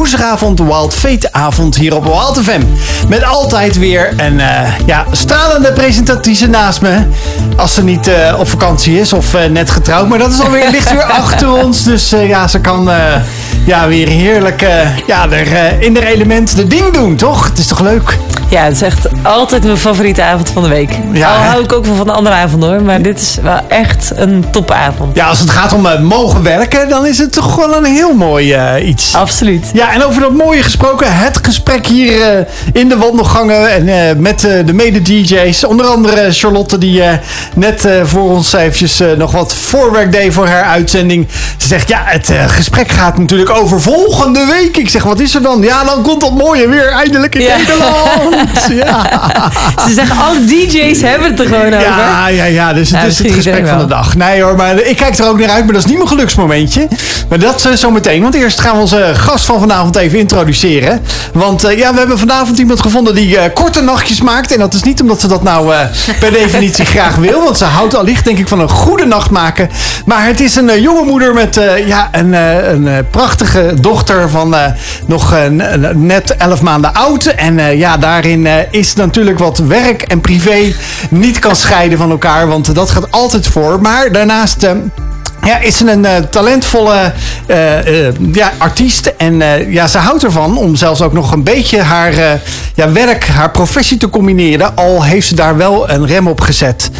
woensdagavond Wild Fate avond hier op Wild FM. Met altijd weer een eh, ja, stralende presentatrice naast me. Als ze niet eh, op vakantie is of eh, net getrouwd. Maar dat is alweer, ligt weer achter ons. Dus ja, ze kan ja, weer heerlijk ja, er, in de element de ding doen, toch? Het is toch leuk? Ja, het is echt altijd mijn favoriete avond van de week. Ja, Al hou ik ook wel van de andere avonden hoor. Maar dit is wel echt een topavond. Ja, als het gaat om mogen werken, dan is het toch wel een heel mooi iets. Absoluut. Ja, en over dat mooie gesproken, het gesprek hier eh, in de wandelgangen en eh, met eh, de mede-DJ's. Onder andere Charlotte, die net voor ons eventjes nog wat voorwerk deed voor haar uitzending. Ze zegt, ja, het gesprek gaat natuurlijk over volgende week. Ik zeg, wat is er dan? Ja, dan komt dat mooie weer eindelijk in Ja. Nederland. Ja. Ze zeggen, alle DJ's hebben het er gewoon over. Ja, ja, ja, dus het is het gesprek van de dag. Nee hoor, maar ik kijk er ook naar uit, maar dat is niet mijn geluksmomentje. Maar dat zo meteen, want eerst gaan we onze gast van vanavond even introduceren. Want eh, ja, we hebben vanavond iemand gevonden die eh, korte nachtjes maakt. En dat is niet omdat ze dat nou eh, per definitie graag wil, want ze houdt allicht denk ik van een goede nacht maken. Maar het is een jonge moeder met ja, een, een prachtige dochter van nog net 11 maanden oud. En ja, daarin is natuurlijk wat werk en privé niet kan scheiden van elkaar, want dat gaat altijd voor. Maar daarnaast. Ja, is ze een eh, talentvolle eh, eh, ja, artiest. En ja, ze houdt ervan om zelfs ook nog een beetje haar ja, werk, haar professie te combineren. Al heeft ze daar wel een rem op gezet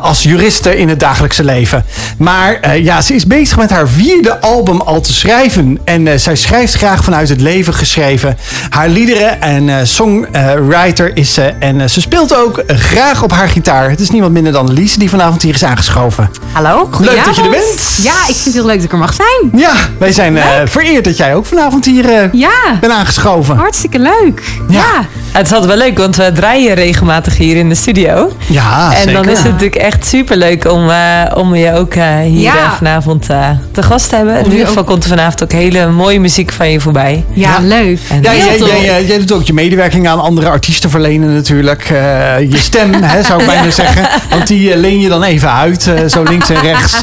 als juriste in het dagelijkse leven. Maar ja, ze is bezig met haar vierde album al te schrijven. En zij schrijft graag vanuit het leven geschreven. Haar liederen en songwriter is ze. En ze speelt ook graag op haar gitaar. Het is niemand minder dan Lise die vanavond hier is aangeschoven. Hallo, Leuk dat je er bent. Ja, ik vind het heel leuk dat ik er mag zijn. Ja, wij zijn eh, vereerd dat jij ook vanavond hier eh, Ja, bent aangeschoven. hartstikke leuk. Ja. Ja. Het is altijd wel leuk, want we draaien regelmatig hier in de studio. Ja, en dan is het natuurlijk echt super leuk om, eh, om je ook eh, hier Ja. vanavond eh, te gast te hebben. In ieder geval ook- komt er vanavond ook hele mooie muziek van je voorbij. Ja, Ja. leuk. En- Ja, jij, jij, jij, jij doet ook je medewerking aan andere artiesten verlenen natuurlijk. Eh, je stem, hè, zou ik bijna zeggen. Want die leen je dan even uit, eh, zo links en rechts.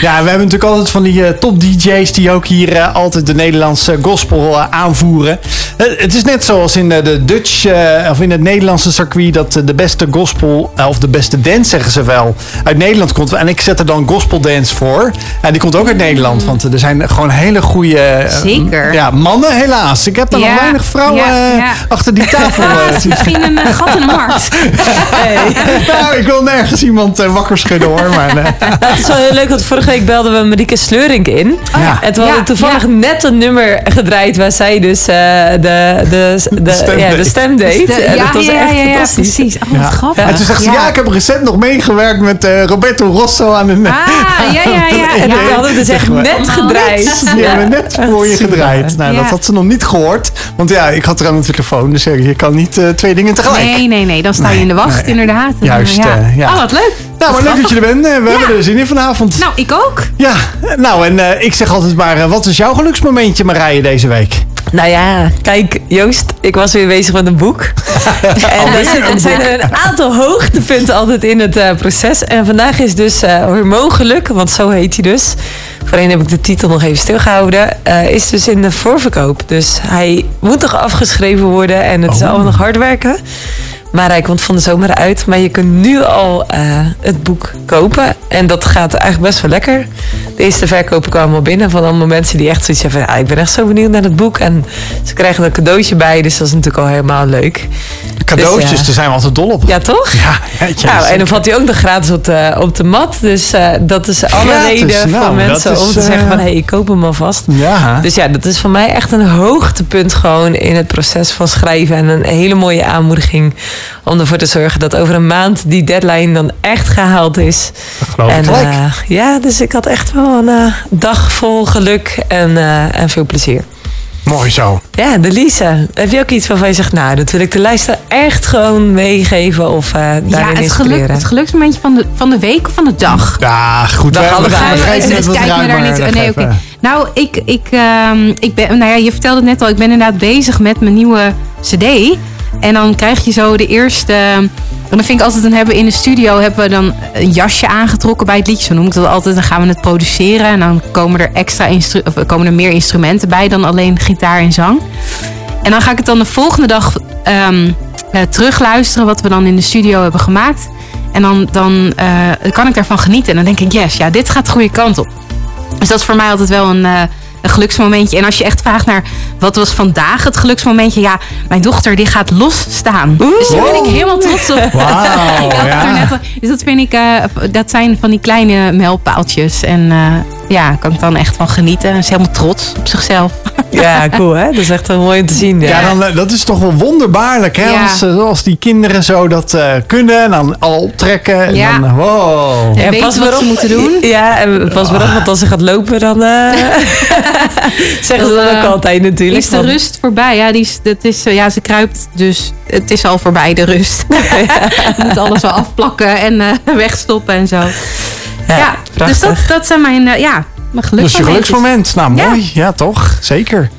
Ja, we hebben natuurlijk altijd van die eh, top DJ's die ook hier eh, altijd de Nederlandse gospel eh, aanvoeren. Het is net zoals in de Dutch, of in het Nederlandse circuit, dat de beste gospel, of de beste dance zeggen ze wel, uit Nederland komt. En ik zet er dan gospel dance voor. En die komt ook uit Nederland, want er zijn gewoon hele goede Zeker. ja, mannen helaas. Ik heb daar nog weinig vrouwen ja, ja. achter die tafel. Is misschien een gat in de markt. nou, ik wil nergens iemand wakker schudden hoor. Maar, het is wel heel leuk, want vorige week belden we Marieke Sleurink in. ja. En toen hadden we toevallig ja. net een nummer gedraaid waar zij dus eh, de, de, de, stem ja, de deed. stem deed. De- ja, dat was ja, echt ja, ja, fantastisch. precies. Oh, wat Ja. grappig. En toen zegt ze, ja. ik heb recent nog meegewerkt met eh, Roberto Rosso aan een... Ah, ja, ja, ja. En dat ja. hadden we dus echt Zeg maar. net gedraaid. Die hebben we net voor je gedraaid. Nou, dat had ze nog niet gehoord. Want ja, ik had er aan de telefoon. Dus je kan niet eh, twee dingen tegelijk. Nee, nee, nee. Dan sta je in de wacht, nee. inderdaad. Juist, ja. ja. Oh, wat leuk. Nou, maar leuk dat je er bent. Eh, we hebben er zin in vanavond. Nou, ik ook. Ja, nou en eh, ik zeg altijd maar, eh, wat is jouw geluksmomentje Marije deze week? Nou ja, kijk Joost, ik was weer bezig met een boek. en er zit- er zijn er een aantal hoogtepunten altijd in het eh, proces. En vandaag is dus eh hormoongeluk, want zo heet hij dus. Voorheen heb ik de titel nog even stilgehouden. eh, is dus in de voorverkoop. Dus hij moet nog afgeschreven worden en het is Oh. allemaal nog hard werken. Maar hij komt van de zomer uit. Maar je kunt nu al eh, het boek kopen. En dat gaat eigenlijk best wel lekker. De eerste verkopen kwamen al binnen van allemaal mensen die echt zoiets hebben. Ja, ik ben echt zo benieuwd naar het boek. En ze krijgen er een cadeautje bij. Dus dat is natuurlijk al helemaal leuk. Cadeautjes, Dus, ja. daar zijn we altijd dol op. Ja, toch? Ja, jeetje, Nou, en dan valt hij ook nog gratis op de, op de mat. Dus eh, dat is alle Gratis, reden nou, voor mensen dat is, om te eh, zeggen van... hé, hey, ik koop hem alvast. Ja. Dus ja, dat is voor mij echt een hoogtepunt gewoon in het proces van schrijven. En een hele mooie aanmoediging om ervoor te zorgen dat over een maand die deadline dan echt gehaald is. dat geloof ik en gelijk. eh, ja, dus ik had echt wel een eh, dag vol geluk en, eh, en veel plezier. Mooi zo. Ja, de Lisa. Heb je ook iets waarvan je zegt, nou, dat wil ik de luisteraar echt gewoon meegeven of eh daarin Ja, het, geluk, het geluksmomentje van de, van de week of van de dag? Ja, goed. Dag allebei. me daar niet. Leg Nee, oké. Nou, ik, ik, ehm, ik ben, nou ja, je vertelde het net al, ik ben inderdaad bezig met mijn nieuwe CD. En dan krijg je zo de eerste En dan vind ik altijd, dan hebben in de studio hebben we dan een jasje aangetrokken bij het liedje. Zo noem ik dat altijd. Dan gaan we het produceren. En dan komen er, extra of komen er meer instrumenten bij dan alleen gitaar en zang. En dan ga ik het dan de volgende dag ehm, eh, terugluisteren wat we dan in de studio hebben gemaakt. En dan, dan eh, kan ik daarvan genieten. En dan denk ik, yes, ja, dit gaat de goede kant op. Dus dat is voor mij altijd wel een, eh, een geluksmomentje. En als je echt vraagt naar wat was vandaag het geluksmomentje. Ja, mijn dochter die gaat losstaan. Dus daar ben ik helemaal trots op. Ja. net dus dat vind ik, eh, dat zijn van die kleine mijlpaaltjes. En eh, ja, kan ik dan echt van genieten. Ze is helemaal trots op zichzelf. Ja, cool hè? Dat is echt wel mooi om te zien. Ja. Ja, dan, eh, dat is toch wel wonderbaarlijk, hè? Ja. Als, als die kinderen zo dat eh, kunnen en dan al optrekken. En Ja. dan, wow. En weten wat ze moeten doen. Ja, en pas maar op, want als ze gaat lopen, dan eh, zeggen ze dat ook eh, altijd natuurlijk. Is de van- rust voorbij? Ja, die is, dat is, eh, ja, ze kruipt, dus het is al voorbij, de rust. Je moet alles wel afplakken en eh, wegstoppen en zo. Ja, dus prachtig. dat, dat zijn mijn, ja, mijn Dat is je geluksmoment. Nou, Ja. mooi. Ja, toch? Zeker.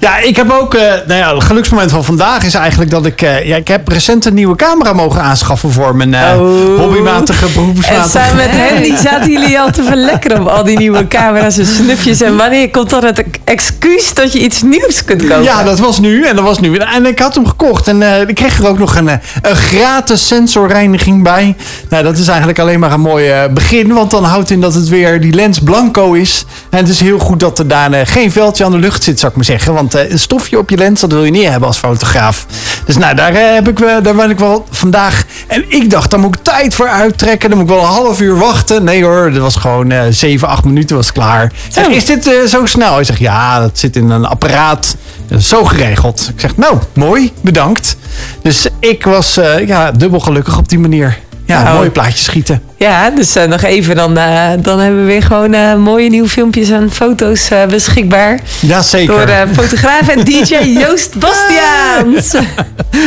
Ja, ik heb ook... eh, nou ja, het geluksmoment van vandaag is eigenlijk dat ik... eh, ja, ik heb recent een nieuwe camera mogen aanschaffen voor mijn eh, Oh. hobbymatige, En beroepsmatige... samen met Henry zaten jullie al te verlekkeren op al die nieuwe camera's en snufjes. En wanneer komt dan het excuus dat je iets nieuws kunt kopen? Ja, dat was nu. En dat was nu. En ik had hem gekocht. En ik kreeg er ook nog een, een gratis sensorreiniging bij. Nou, dat is eigenlijk alleen maar een mooi begin. Want dan houdt in dat het weer die lens blanco is. En het is heel goed dat er daar geen veldje aan de lucht zit, zou ik maar zeggen. Want eh, een stofje op je lens, dat wil je niet hebben als fotograaf. Dus nou, daar, eh, heb ik, daar ben ik wel vandaag. En ik dacht, daar moet ik tijd voor uittrekken. Dan moet ik wel een half uur wachten. Nee hoor, dat was gewoon eh 7, 8 minuten was klaar. Zeg, is dit eh, zo snel? Hij zegt, ja, dat zit in een apparaat. Zo geregeld. Ik zeg, nou, mooi, bedankt. Dus ik was ja, dubbel gelukkig op die manier. Ja, Nou. mooie plaatjes schieten. Ja, dus eh, nog even, dan, eh, dan hebben we weer gewoon eh, mooie nieuwe filmpjes en foto's beschikbaar. Ja, zeker. Door fotograaf en DJ Joost Bastiaans.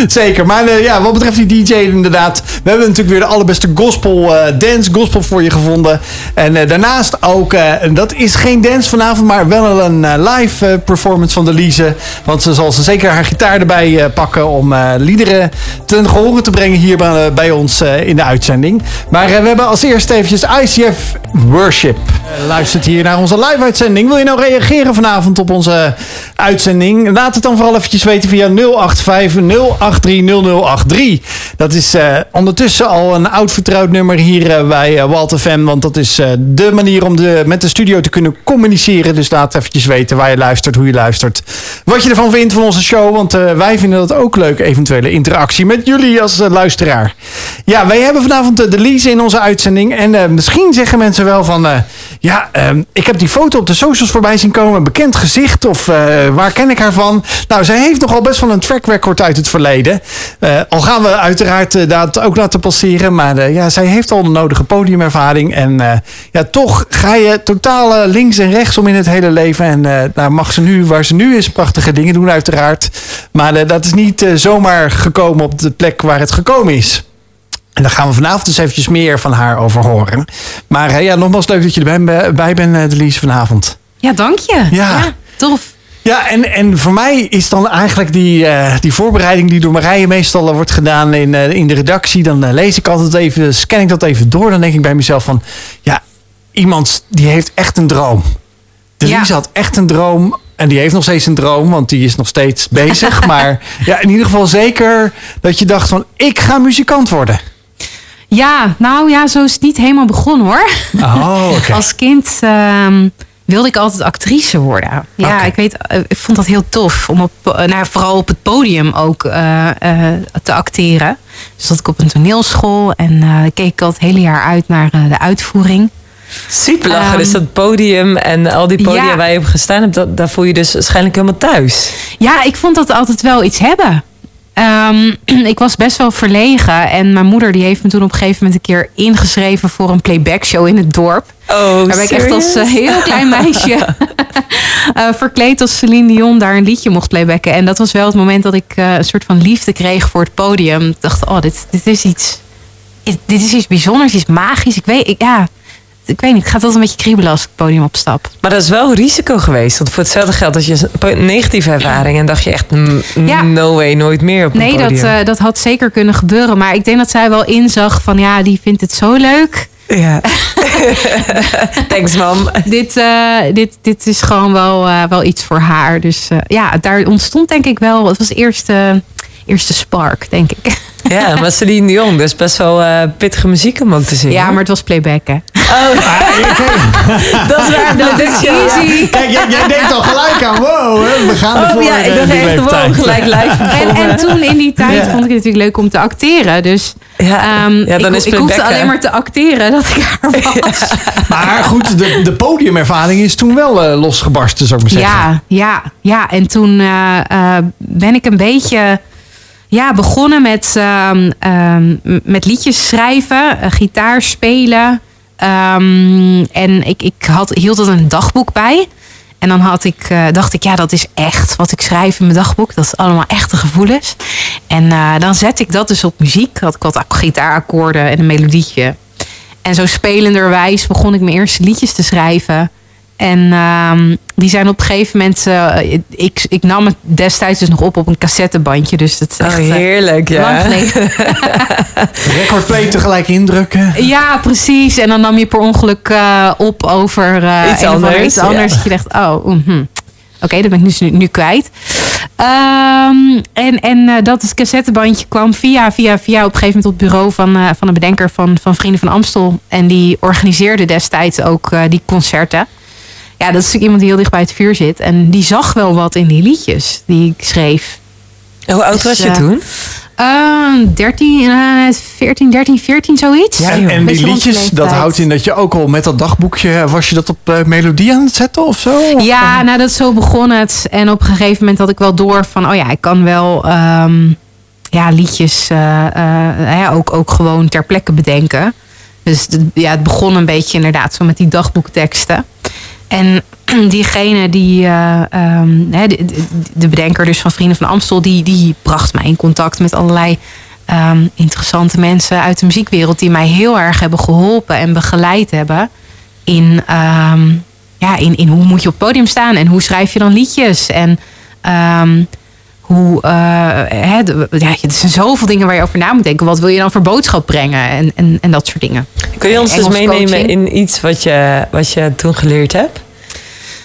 Zeker, maar ja, wat betreft die DJ inderdaad. We hebben natuurlijk weer de allerbeste gospel, dance gospel voor je gevonden. En daarnaast ook, en dat is geen dance vanavond, maar wel een live performance van de Lise. Want ze zal ze zeker haar gitaar erbij pakken om liederen ten gehore te brengen hier bij, bij ons in de uitzending. Maar we hebben als eerste eventjes ICF Worship. Eh, luistert hier naar onze live uitzending. Wil je nou reageren vanavond op onze uitzending? Laat het dan vooral eventjes weten via 085 083 0083. Dat is eh, ondertussen al een oud vertrouwd nummer hier eh, bij Walter FM. Want dat is de manier om de, met de studio te kunnen communiceren. Dus laat eventjes weten waar je luistert, hoe je luistert. Wat je ervan vindt van onze show. Want wij vinden dat ook leuk, eventuele interactie met jullie als luisteraar. Ja, wij hebben vanavond de Lise in onze uitzending. En eh, misschien zeggen mensen wel van... eh, ja, ehm, ik heb die foto op de socials voorbij zien komen. Bekend gezicht of eh, waar ken ik haar van? Nou, zij heeft nogal best wel een track record uit het verleden. Al gaan we uiteraard dat ook laten passeren. Maar ja, zij heeft al de nodige podiumervaring. En ja, toch ga je totaal links en rechts om in het hele leven. En daar mag ze nu, waar ze nu is, prachtige dingen doen uiteraard. Maar dat is niet zomaar gekomen op de plek waar het gekomen is. En daar gaan we vanavond dus eventjes meer van haar over horen. Maar eh, ja, nogmaals leuk dat je erbij bij bent, eh, Delise, vanavond. Ja, dank je. Ja. tof. Ja, en, en voor mij is dan eigenlijk die, eh, die voorbereiding die door Marije meestal wordt gedaan in, in de redactie. Dan lees ik altijd even, scan ik dat even door. Dan denk ik bij mezelf van, ja, iemand die heeft echt een droom. Delise Ja. had echt een droom. En die heeft nog steeds een droom, want die is nog steeds bezig. maar ja, in ieder geval zeker dat je dacht van, ik ga muzikant worden. Ja, nou ja, zo is het niet helemaal begonnen hoor. Oh, oké. Als kind ehm, wilde ik altijd actrice worden. Ja, ik weet, eh, ik vond dat heel tof om op, eh, nou, vooral op het podium ook eh, eh, te acteren. Dus zat ik op een toneelschool en eh keek ik al het hele jaar uit naar eh, de uitvoering. Super lachen. Ehm, dus dat podium en al die podia ja. waar je op gestaan hebt, dat, daar voel je dus waarschijnlijk helemaal thuis. Ja, ik vond dat altijd wel iets hebben. Ehm, ik was best wel verlegen. En mijn moeder die heeft me toen op een gegeven moment een keer ingeschreven voor een playback show in het dorp. Oh, Daar ben ik echt als eh, heel klein meisje eh, verkleed als Celine Dion daar een liedje mocht playbacken. En dat was wel het moment dat ik eh, een soort van liefde kreeg voor het podium. Ik dacht, oh, dit, dit is iets. Dit is iets bijzonders, iets magisch. Ik weet, ik, ja. Ik weet niet, gaat altijd een beetje kriebelen als ik het podium opstap. Maar dat is wel een risico geweest. Want voor hetzelfde geld had je een negatieve ervaring en dacht je echt, mm, Ja. no way, nooit meer op een Nee, dat, podium. eh, dat had zeker kunnen gebeuren. Maar ik denk dat zij wel inzag van ja, die vindt het zo leuk. Ja. Thanks, mam. Dit, eh, dit, dit is gewoon wel, eh, wel iets voor haar. Dus ja, daar ontstond denk ik wel. Het was de eerste, spark, denk ik. Ja, maar Celine Dion, dat is best wel eh, pittige muziek om ook te zingen. Ja, maar het was playback, hè? dat is waar. Dat is easy. Kijk, jij, jij denkt al gelijk aan, wow, hè, we gaan ervoor. Oh ja, ik dacht echt gewoon gelijk live En, en toen in die tijd Ja. vond ik het natuurlijk leuk om te acteren. Dus Ja, ehm, ja, dan ik, is ik hoefde alleen maar te acteren dat ik haar was. Maar goed, de, de podiumervaring is toen wel eh, losgebarsten, zou ik maar zeggen. Ja, ja, ja. En toen eh, ben ik een beetje ja, begonnen met, ehm, ehm, met liedjes schrijven, eh, gitaar spelen. Ehm, en ik, ik had, hield er een dagboek bij. En dan had ik, eh, dacht ik, ja, dat is echt wat ik schrijf in mijn dagboek. Dat is allemaal echte gevoelens. En eh, dan zet ik dat dus op muziek. Had ik wat ak- gitaarakkoorden en een melodietje. En zo spelenderwijs begon ik mijn eerste liedjes te schrijven. En ehm, die zijn op een gegeven moment... eh, ik, ik nam het destijds dus nog op op een cassettebandje. Dus dat is Oh, echt eh, heerlijk, lang ja. Recordplay tegelijk indrukken. Ja, precies. En dan nam je per ongeluk eh, op over eh, Iets anders, iets anders. ja. Dat je dacht, oh, mhm. oké, dat ben ik dus nu, nu kwijt. Ehm, en en eh, dat het cassettebandje kwam via, via, via op een gegeven moment op het bureau van, eh, van een bedenker van, van Vrienden van Amstel. En die organiseerde destijds ook eh, die concerten. Ja, dat is natuurlijk iemand die heel dicht bij het vuur zit. En die zag wel wat in die liedjes die ik schreef. Hoe oud was je Dus, eh, toen? Ehm 13, eh, 14, 13, 14, zoiets. Ja, En, die liedjes, dat houdt in dat je ook al met dat dagboekje... Was je dat op eh, melodie aan het zetten of zo? Ja, nou dat zo begon het. En op een gegeven moment had ik wel door van, oh ja, ik kan wel ehm, ja, liedjes eh, eh, hè, ook, ook gewoon ter plekke bedenken. Dus de- ja, het begon een beetje inderdaad zo met die dagboekteksten. En diegene die, eh, ehm, de, de- de bedenker dus van Vrienden van Amstel, die, die bracht mij in contact met allerlei ehm, interessante mensen uit de muziekwereld die mij heel erg hebben geholpen en begeleid hebben in, ehm, ja, in, in hoe moet je op het podium staan en hoe schrijf je dan liedjes en hoe, eh, hè, de- ja, er zijn zoveel dingen waar je over na moet denken. Wat wil je dan voor boodschap brengen en, en, en dat soort dingen. Kun je ons dus meenemen coaching. in iets wat je, wat je toen geleerd hebt?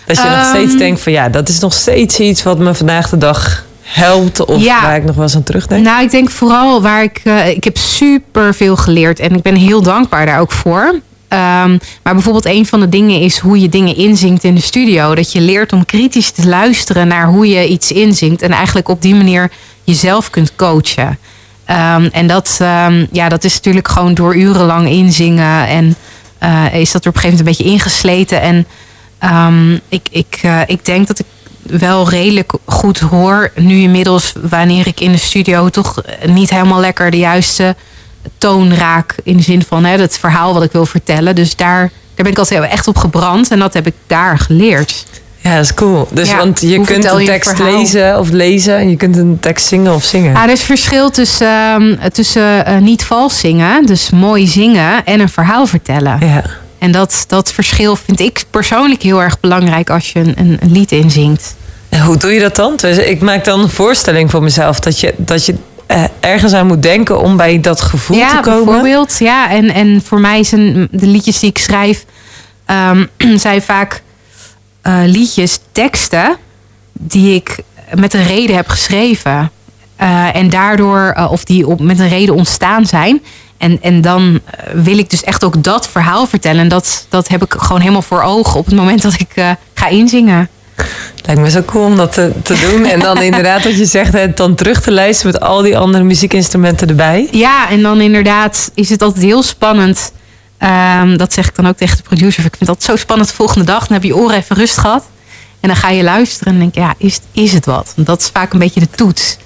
Dat je nog Ehm, steeds denkt van ja, dat is nog steeds iets wat me vandaag de dag helpt. Of Ja. waar ik nog wel eens aan terugdenk. Nou, ik denk vooral waar ik. eh, ik heb super veel geleerd en ik ben heel dankbaar daar ook voor. Ehm, maar bijvoorbeeld een van de dingen is hoe je dingen inzingt in de studio. Dat je leert om kritisch te luisteren naar hoe je iets inzingt. En eigenlijk op die manier jezelf kunt coachen. Ehm, en dat, ehm, ja, dat is natuurlijk gewoon door urenlang inzingen. En eh, is dat er op een gegeven moment een beetje ingesleten. En ik, ik, eh, ik denk dat ik wel redelijk goed hoor. Nu inmiddels, wanneer ik in de studio toch niet helemaal lekker de juiste toon raak. In de zin van hè, het verhaal wat ik wil vertellen. Dus daar, daar ben ik altijd echt op gebrand. En dat heb ik daar geleerd. Ja, dat is cool. Dus Ja, want je kunt een tekst lezen of lezen. En je kunt een tekst zingen of zingen. Ja, er is verschil tussen, ehm, tussen eh, niet vals zingen, dus mooi zingen, en een verhaal vertellen. Ja. En dat, dat verschil vind ik persoonlijk heel erg belangrijk als je een, een, een lied inzingt. En hoe doe je dat dan? Dus ik maak dan een voorstelling voor mezelf dat je, dat je eh, ergens aan moet denken om bij dat gevoel ja, te komen. bijvoorbeeld. Ja, en, en voor mij zijn de liedjes die ik schrijf, ehm, zijn vaak eh, liedjes, teksten die ik met een reden heb geschreven. Eh, en daardoor, of die op, met een reden ontstaan zijn. En, en dan wil ik dus echt ook dat verhaal vertellen. En dat, dat heb ik gewoon helemaal voor ogen op het moment dat ik ga inzingen. Lijkt me zo cool om dat te, te doen. En dan inderdaad wat je zegt, het dan terug te luisteren met al die andere muziekinstrumenten erbij. Ja, en dan inderdaad is het altijd heel spannend. Ehm, dat zeg ik dan ook tegen de producer. Ik vind dat zo spannend de volgende dag. Dan heb je oren even rust gehad. En dan ga je luisteren en denk je, ja, is, is het wat? Want dat is vaak een beetje de toets.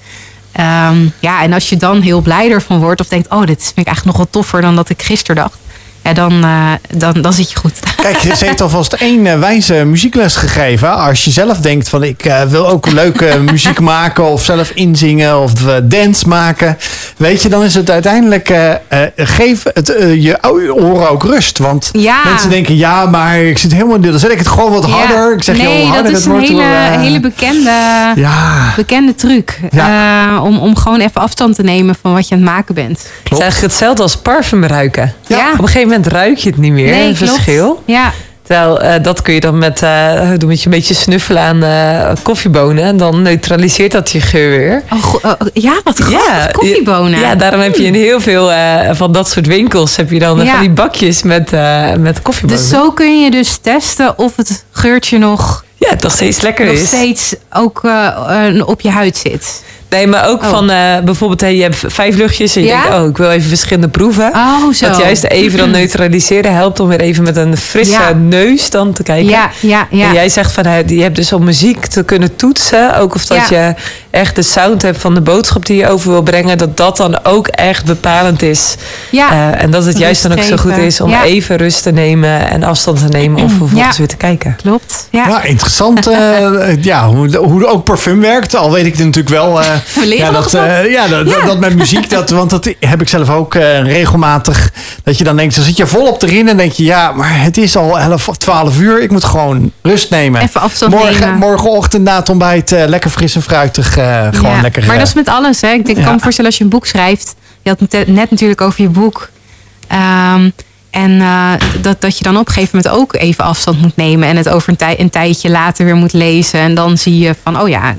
Ehm, ja, en als je dan heel blij ervan wordt of denkt, oh, dit vind ik eigenlijk nog wel toffer dan dat ik gisteren dacht. Ja, dan, eh, dan, dan zit je goed. Kijk, ze heeft alvast één eh, wijze muziekles gegeven. Als je zelf denkt van ik eh, wil ook leuke muziek maken of zelf inzingen of dance maken. Weet je, dan is het uiteindelijk geef het, je oren ook rust. Want Ja. mensen denken ja, maar ik zit helemaal in. Dan zet ik het gewoon wat harder. Ik zeg nee, heel harder. dat is het een wordt hele, wel, hele bekende, Ja, bekende truc. Ja. Eh, om, om gewoon even afstand te nemen van wat je aan het maken bent. Het is eigenlijk hetzelfde als parfum ruiken. Ja. Op een gegeven moment ruik je het niet meer, Nee, verschil. Ja, Terwijl eh, dat kun je dan met, eh doen met je een beetje snuffelen aan eh, koffiebonen. En dan neutraliseert dat je geur weer. oh, go- oh, ja wat grappig. Koffiebonen. Ja, daarom heb je in heel veel van dat soort winkels heb je dan Ja. van die bakjes met, met koffiebonen. dus zo kun je dus testen of het geurtje nog, Ja, het nog steeds lekker nog is. steeds ook op je huid zit. Nee, maar ook Oh. van eh, bijvoorbeeld, hey, je hebt vijf luchtjes en je Ja? denkt, oh, ik wil even verschillende proeven. Oh, zo. Dat juist even dan neutraliseren helpt om weer even met een frisse Ja. neus dan te kijken. Ja, ja, ja. En jij zegt van, je hebt dus om muziek te kunnen toetsen. Ook of dat je echt de sound hebt van de boodschap die je over wil brengen. Dat dat dan ook echt bepalend is. ja. Eh, en dat het juist dan ook zo goed is om Ja. even rust te nemen en afstand te nemen. Of vervolgens Ja. weer te kijken. Klopt. Ja. Ja, interessant. eh, ja, hoe, hoe ook parfum werkt. Al weet ik het natuurlijk wel. eh, We leren dat, eh, ja, dat, dat, dat met muziek. Dat, want dat heb ik zelf ook eh, regelmatig. Dat je dan denkt, dan zit je volop erin. En denk je, ja, maar het is al 11 of 12 uur. Ik moet gewoon rust nemen. Even afstand Morgen, nemen. morgenochtend na het ontbijt eh, lekker fris en fruitig. Eh, gewoon Ja, lekker. Maar eh, dat is met alles. Hè. Ik denk, Ja. kan me voorstellen als je een boek schrijft. Je had het net natuurlijk over je boek. Ehm, en eh, dat, dat je dan op een gegeven moment ook even afstand moet nemen. En het over een, tij- een tijdje later weer moet lezen. En dan zie je van, oh ja,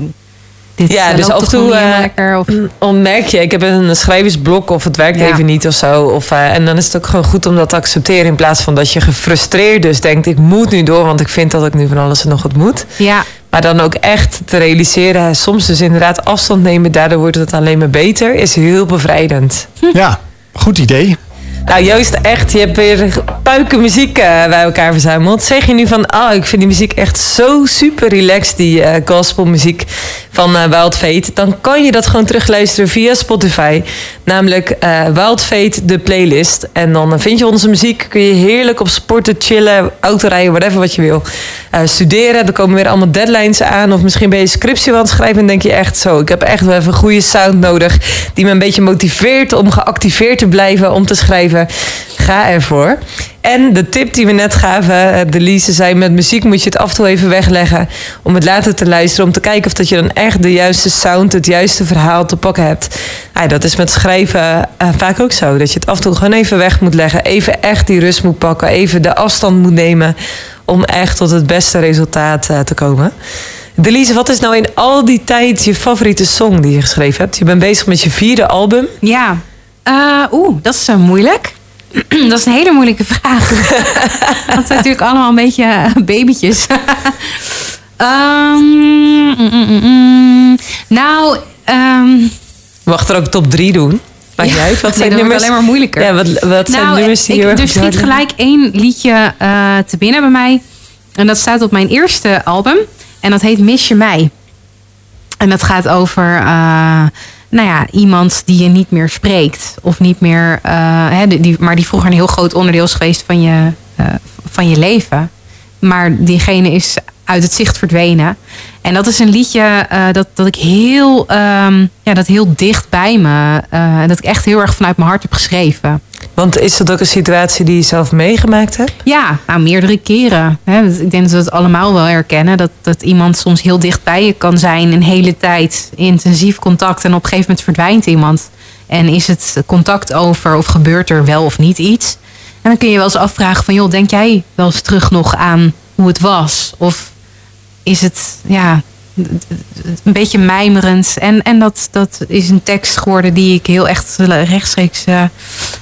dit Ja, eh, dus loopt af en toe, eh, lekker. Of, Dan merk je, ik heb een schrijversblok of het werkt Ja. even niet of zo. Of, eh, en dan is het ook gewoon goed om dat te accepteren. In plaats van dat je gefrustreerd dus denkt, ik moet nu door. Want ik vind dat ik nu van alles en nog wat moet. ja, Maar dan ook echt te realiseren, soms dus inderdaad afstand nemen. Daardoor wordt het alleen maar beter. Is heel bevrijdend. Ja, goed idee. Nou Joost, echt, je hebt weer puiken muziek eh, bij elkaar verzameld. Zeg je nu van, oh, ik vind die muziek echt zo super relaxed, die eh gospelmuziek van eh Wild Fate. Dan kan je dat gewoon terugluisteren via Spotify. Namelijk Wild Fate, de playlist. En dan vind je onze muziek, kun je heerlijk op sporten, chillen, autorijden, whatever wat je wil. Studeren, er komen weer allemaal deadlines aan. Of misschien ben je scriptie aan het schrijven en denk je echt zo, ik heb echt wel even een goede sound nodig. Die me een beetje motiveert om geactiveerd te blijven om te schrijven. Ga ervoor. En de tip die we net gaven, eh, de Lise zei, met muziek moet je het af en toe even wegleggen. Om het later te luisteren, om te kijken of dat je dan echt de juiste sound, het juiste verhaal te pakken hebt. Ja, dat is met schrijven eh, vaak ook zo. Dat je het af en toe gewoon even weg moet leggen. Even echt die rust moet pakken. Even de afstand moet nemen. Om echt tot het beste resultaat eh, te komen. Delise, wat is nou in al die tijd je favoriete song die je geschreven hebt? Je bent bezig met je vierde album. ja. Eh, Oeh, dat is zo moeilijk. dat is een hele moeilijke vraag. Want zijn natuurlijk allemaal een beetje eh, babytjes. Ehm, mm, mm, mm. Nou, ehm, Mag er ook top 3 doen? Maakt uit. Wat zijn nummers? alleen maar moeilijker. Ja, wat, wat zijn nou, nummers die ik, er schiet gelijk één liedje eh, te binnen bij mij. En dat staat op mijn eerste album. En dat heet Mis je mij. En dat gaat over eh, nou ja, iemand die je niet meer spreekt. Of niet meer, eh, die- maar die vroeger een heel groot onderdeel is geweest van je, eh, van je leven. Maar diegene is uit het zicht verdwenen. En dat is een liedje eh, dat, dat ik heel, ehm, ja, dat heel dicht bij me. eh, dat ik echt heel erg vanuit mijn hart heb geschreven. Want is dat ook een situatie die je zelf meegemaakt hebt? Ja, nou, meerdere keren. Ik denk dat we het allemaal wel herkennen. Dat, dat iemand soms heel dicht bij je kan zijn. Een hele tijd intensief contact. En op een gegeven moment verdwijnt iemand. En is het contact over of gebeurt er wel of niet iets? En dan kun je wel eens afvragen van... joh, denk jij wel eens terug nog aan hoe het was? Of is het ja, een beetje mijmerend? En, en dat, dat is een tekst geworden die ik heel echt rechtstreeks... eh,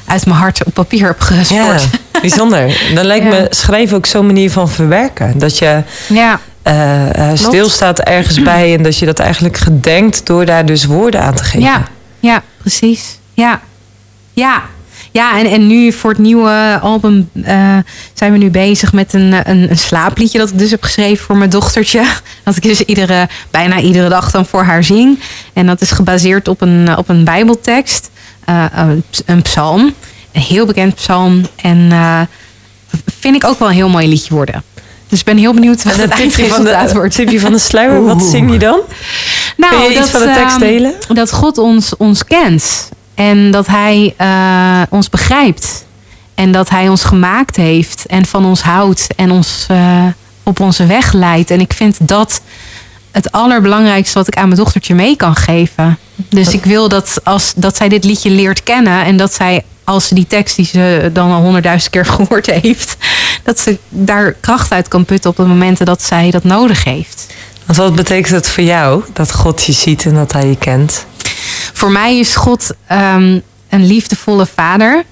uit mijn hart op papier heb gesport. Ja, bijzonder. Dan lijkt Ja. me schrijven ook zo'n manier van verwerken. Dat je ja. eh, eh, stilstaat ergens bij en dat je dat eigenlijk gedenkt door daar dus woorden aan te geven. Ja, ja, precies. Ja, ja. Ja, en, en nu voor het nieuwe album eh, zijn we nu bezig met een, eh, een, een slaapliedje dat ik dus heb geschreven voor mijn dochtertje. Dat ik dus iedere, bijna iedere dag dan voor haar zing. En dat is gebaseerd op een, op een bijbeltekst, eh, een, psalm. Een heel bekend psalm. En eh, vind ik ook wel een heel mooi liedje worden. Dus ik ben heel benieuwd wat het het tipje van, eindresultaat de, wordt. tipje van de sluier, wat zing je dan? Nou, Kun je iets van de tekst ehm, delen? Dat God ons, ons kent. En dat Hij eh, ons begrijpt. En dat Hij ons gemaakt heeft. En van ons houdt. En ons eh, op onze weg leidt. En ik vind dat het allerbelangrijkste wat ik aan mijn dochtertje mee kan geven. Dus ik wil dat, als, dat zij dit liedje leert kennen. En dat zij, als ze die tekst die ze dan al honderdduizend keer gehoord heeft. Dat ze daar kracht uit kan putten op de momenten dat zij dat nodig heeft. Want wat betekent het voor jou dat God je ziet en dat hij je kent? Voor mij is God ehm, een liefdevolle vader.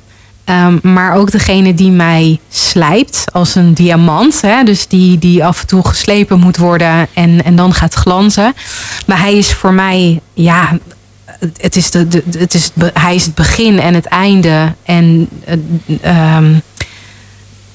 Ehm, maar ook degene die mij slijpt als een diamant. Hè? Dus die, die af en toe geslepen moet worden en, en dan gaat glanzen. Maar hij is voor mij, ja, het is de, de, het is, hij is het begin en het einde. En eh, ehm,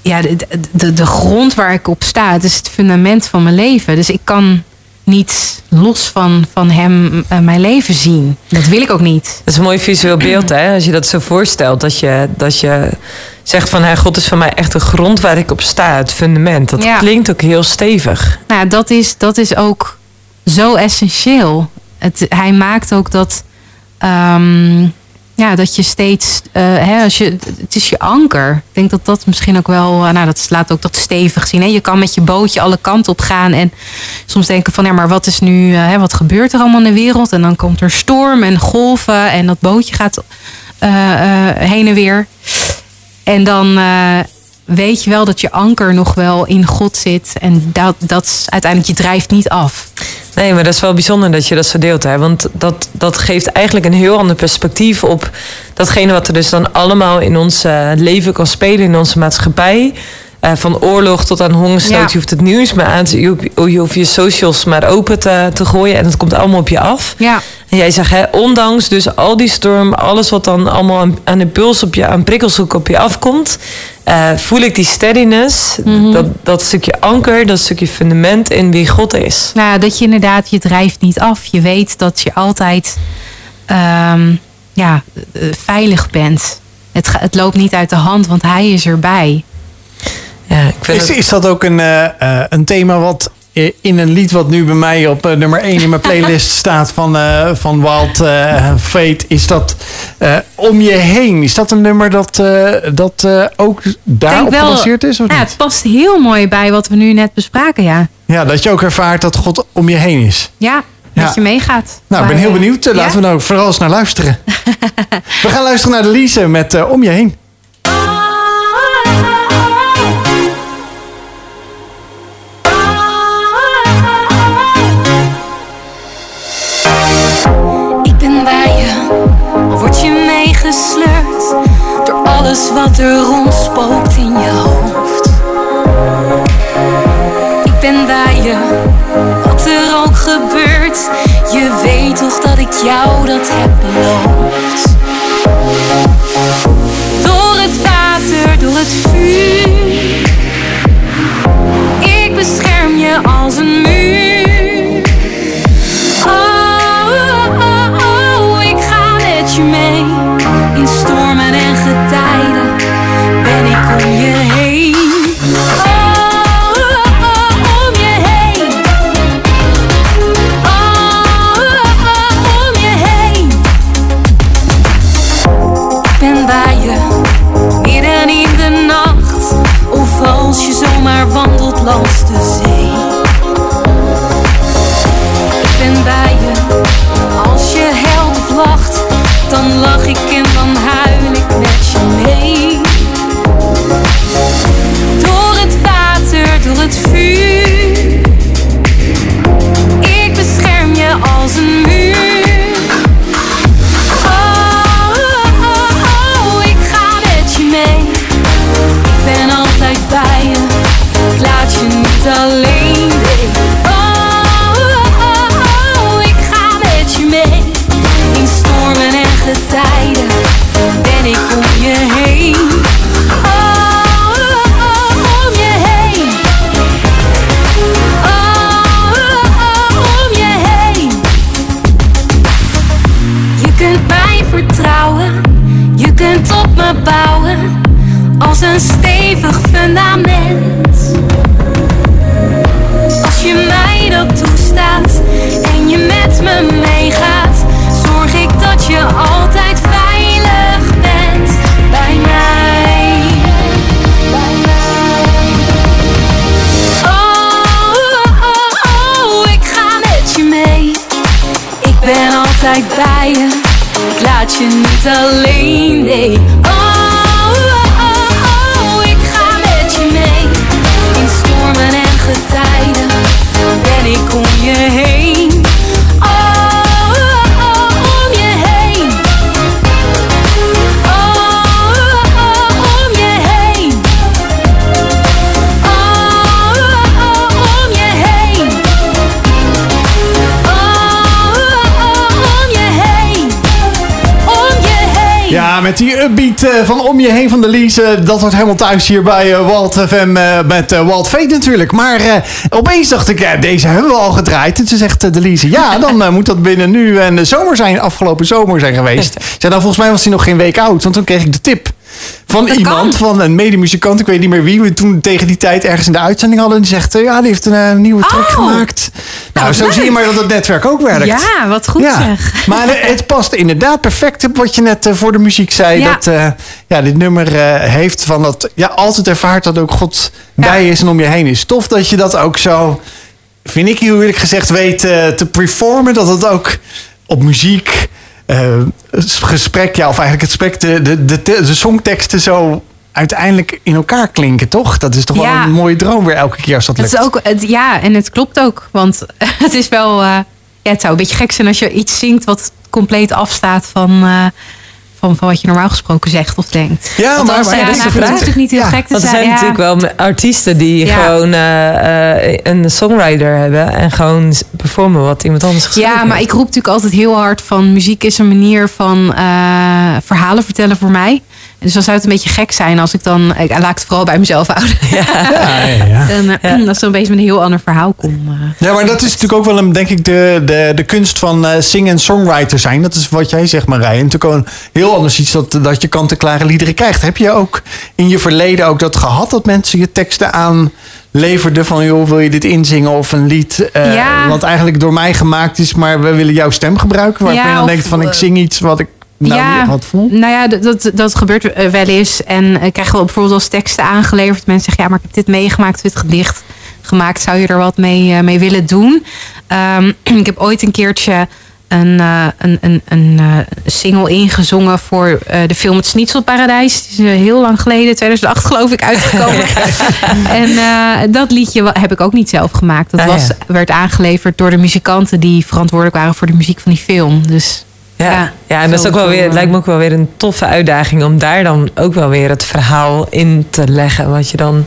ja, de, de, de grond waar ik op sta, het is het fundament van mijn leven. Dus ik kan niet los van, van hem eh, mijn leven zien. Dat wil ik ook niet. Dat is een mooi visueel beeld, hè? Als je dat zo voorstelt. Dat je, dat je zegt van, hey, God is voor mij echt de grond waar ik op sta. Het fundament. Dat Ja. klinkt ook heel stevig. Nou, dat is, dat is ook zo essentieel. Het, hij maakt ook dat, ehm, ja, dat je steeds, eh, hè, als je, het is je anker. Ik denk dat dat misschien ook wel, eh, nou, dat laat ook dat stevig zien. Hè? Je kan met je bootje alle kanten op gaan en soms denken van, ja, maar wat is nu, eh, hè, wat gebeurt er allemaal in de wereld? En dan komt er storm en golven en dat bootje gaat heen en weer. En dan weet je wel dat je anker nog wel in God zit. En dat, dat uiteindelijk, je drijft niet af. Nee, maar dat is wel bijzonder dat je dat zo deelt. Hè? Want dat, dat geeft eigenlijk een heel ander perspectief op datgene wat er dus dan allemaal in ons eh, leven kan spelen, in onze maatschappij. Eh, van oorlog tot aan hongersnood. Ja. Je hoeft het nieuws maar aan te, je hoeft- je hoeft je socials maar open te, te gooien en het komt allemaal op je af. Ja, En jij zegt, hè, ondanks dus al die storm, alles wat dan allemaal aan, aan impuls op je, aan prikkels ook op je afkomt, eh, voel ik die steadiness, dat, dat stukje anker, dat stukje fundament in wie God is. nou, ja, dat je inderdaad, je drijft niet af. Je weet dat je altijd ehm, ja, eh, veilig bent. Het, het loopt niet uit de hand, want hij is erbij. Ja, ik vind Is, het, is dat ook een, eh, een thema wat in een lied wat nu bij mij op eh, nummer 1 in mijn playlist staat van, eh, van Wild eh, Fate? Is dat eh, Om je heen? Is dat een nummer dat, eh, dat eh, ook daarop gebaseerd is? Of Ja, niet? het past heel mooi bij wat we nu net bespraken, ja. Ja, dat je ook ervaart dat God om je heen is. Ja, Ja. dat je meegaat. Nou, ik ben heel eh, benieuwd. Eh, ja? Laten we nou vooral eens naar luisteren. we gaan luisteren naar de Lise met eh, Om je heen. Alles wat er rondspookt in je hoofd. Ik ben bij je, wat er ook gebeurt. Je weet toch dat ik jou dat heb beloofd. Door het water, door het vuur. Ik bescherm je als een muur. Dan me meegaat, zorg ik dat je altijd veilig bent bij mij. Oh, oh, oh, oh, ik ga met je mee. Ik ben altijd bij je. Ik laat je niet alleen, nee. Die upbeat eh, van Om Je Heen van de Lize. Dat wordt helemaal thuis hier bij eh, Walt FM eh, met eh, Walt Fate natuurlijk. Maar eh, opeens dacht ik, deze hebben we al gedraaid. En ze zegt eh, de Lize, ja, dan eh, moet dat binnen nu en de zomer zijn, afgelopen zomer zijn geweest. Zei dan volgens mij was hij nog geen week oud. Want toen kreeg ik de tip van iemand, van een medemuzikant. Ik weet niet meer wie. We toen tegen die tijd ergens in de uitzending hadden. Die zegt, eh, ja, die heeft een eh, nieuwe track Oh. gemaakt. Nou, Oh, zo leuk. zie je maar dat het netwerk ook werkt. Ja, wat goed zeg. Maar eh, het past inderdaad perfect op wat je net voor de muziek zei. Ja. Dat ja, dit nummer heeft van dat... Ja, altijd ervaart dat ook God bij je is en om je heen is. Tof dat je dat ook zo, vind ik heel eerlijk gezegd, weet te performen. Dat het ook op muziek, gesprek, ja, of eigenlijk het gesprek, de, de, de, de songteksten zo uiteindelijk in elkaar klinken, toch? Dat is toch wel een mooie droom weer elke keer als dat Het lukt. is ook, het, ja, en het klopt ook. Want het is wel. eh, ja, het zou een beetje gek zijn als je iets zingt wat compleet afstaat van, eh, van, van wat je normaal gesproken zegt of denkt. Ja, Want maar, ja, dat is nou, de vraag. natuurlijk niet heel Ja, gek te Want er zijn. natuurlijk wel artiesten die Ja. gewoon eh, eh, een songwriter hebben en gewoon performen wat iemand anders geschreven Ja, maar heeft. ik roep natuurlijk altijd heel hard van muziek is een manier van eh, verhalen vertellen voor mij. Dus dan zou het een beetje gek zijn als ik dan, ik laat het vooral bij mezelf houden. ja, ja, ja. Dan, eh, Als ik dan opeens met een heel ander verhaal kom. eh. Ja, maar dat is natuurlijk ook wel een, denk ik, de, de, de kunst van eh sing- en songwriter zijn. Dat is wat jij zegt, Marij. En natuurlijk ook een heel anders iets dat, dat je kant-en-klare liederen krijgt. Heb je ook in je verleden ook dat gehad dat mensen je teksten aanleverden van... joh, wil je dit inzingen of een lied eh, Ja. wat eigenlijk door mij gemaakt is... maar we willen jouw stem gebruiken? Waarvan Ja, je dan denkt van ik zing iets wat ik nou ja, had. Nou ja, dat, dat, dat gebeurt eh, wel eens. En ik krijg wel bijvoorbeeld als teksten aangeleverd. Mensen zeggen, ja, maar ik heb dit meegemaakt, dit gedicht gemaakt. Zou je er wat mee, eh, mee willen doen? Ehm, ik heb ooit een keertje een, een, een, een single ingezongen voor de film Het Schnitzelparadijs. Die is heel lang geleden, 2008 geloof ik, uitgekomen. en dat liedje heb ik ook niet zelf gemaakt. Dat Ah, was, ja. werd aangeleverd door de muzikanten die verantwoordelijk waren voor de muziek van die film. Dus Ja, Ja, ja, en dat is ook wel weer, lijkt me ook wel weer een toffe uitdaging om daar dan ook wel weer het verhaal in te leggen. Wat je dan,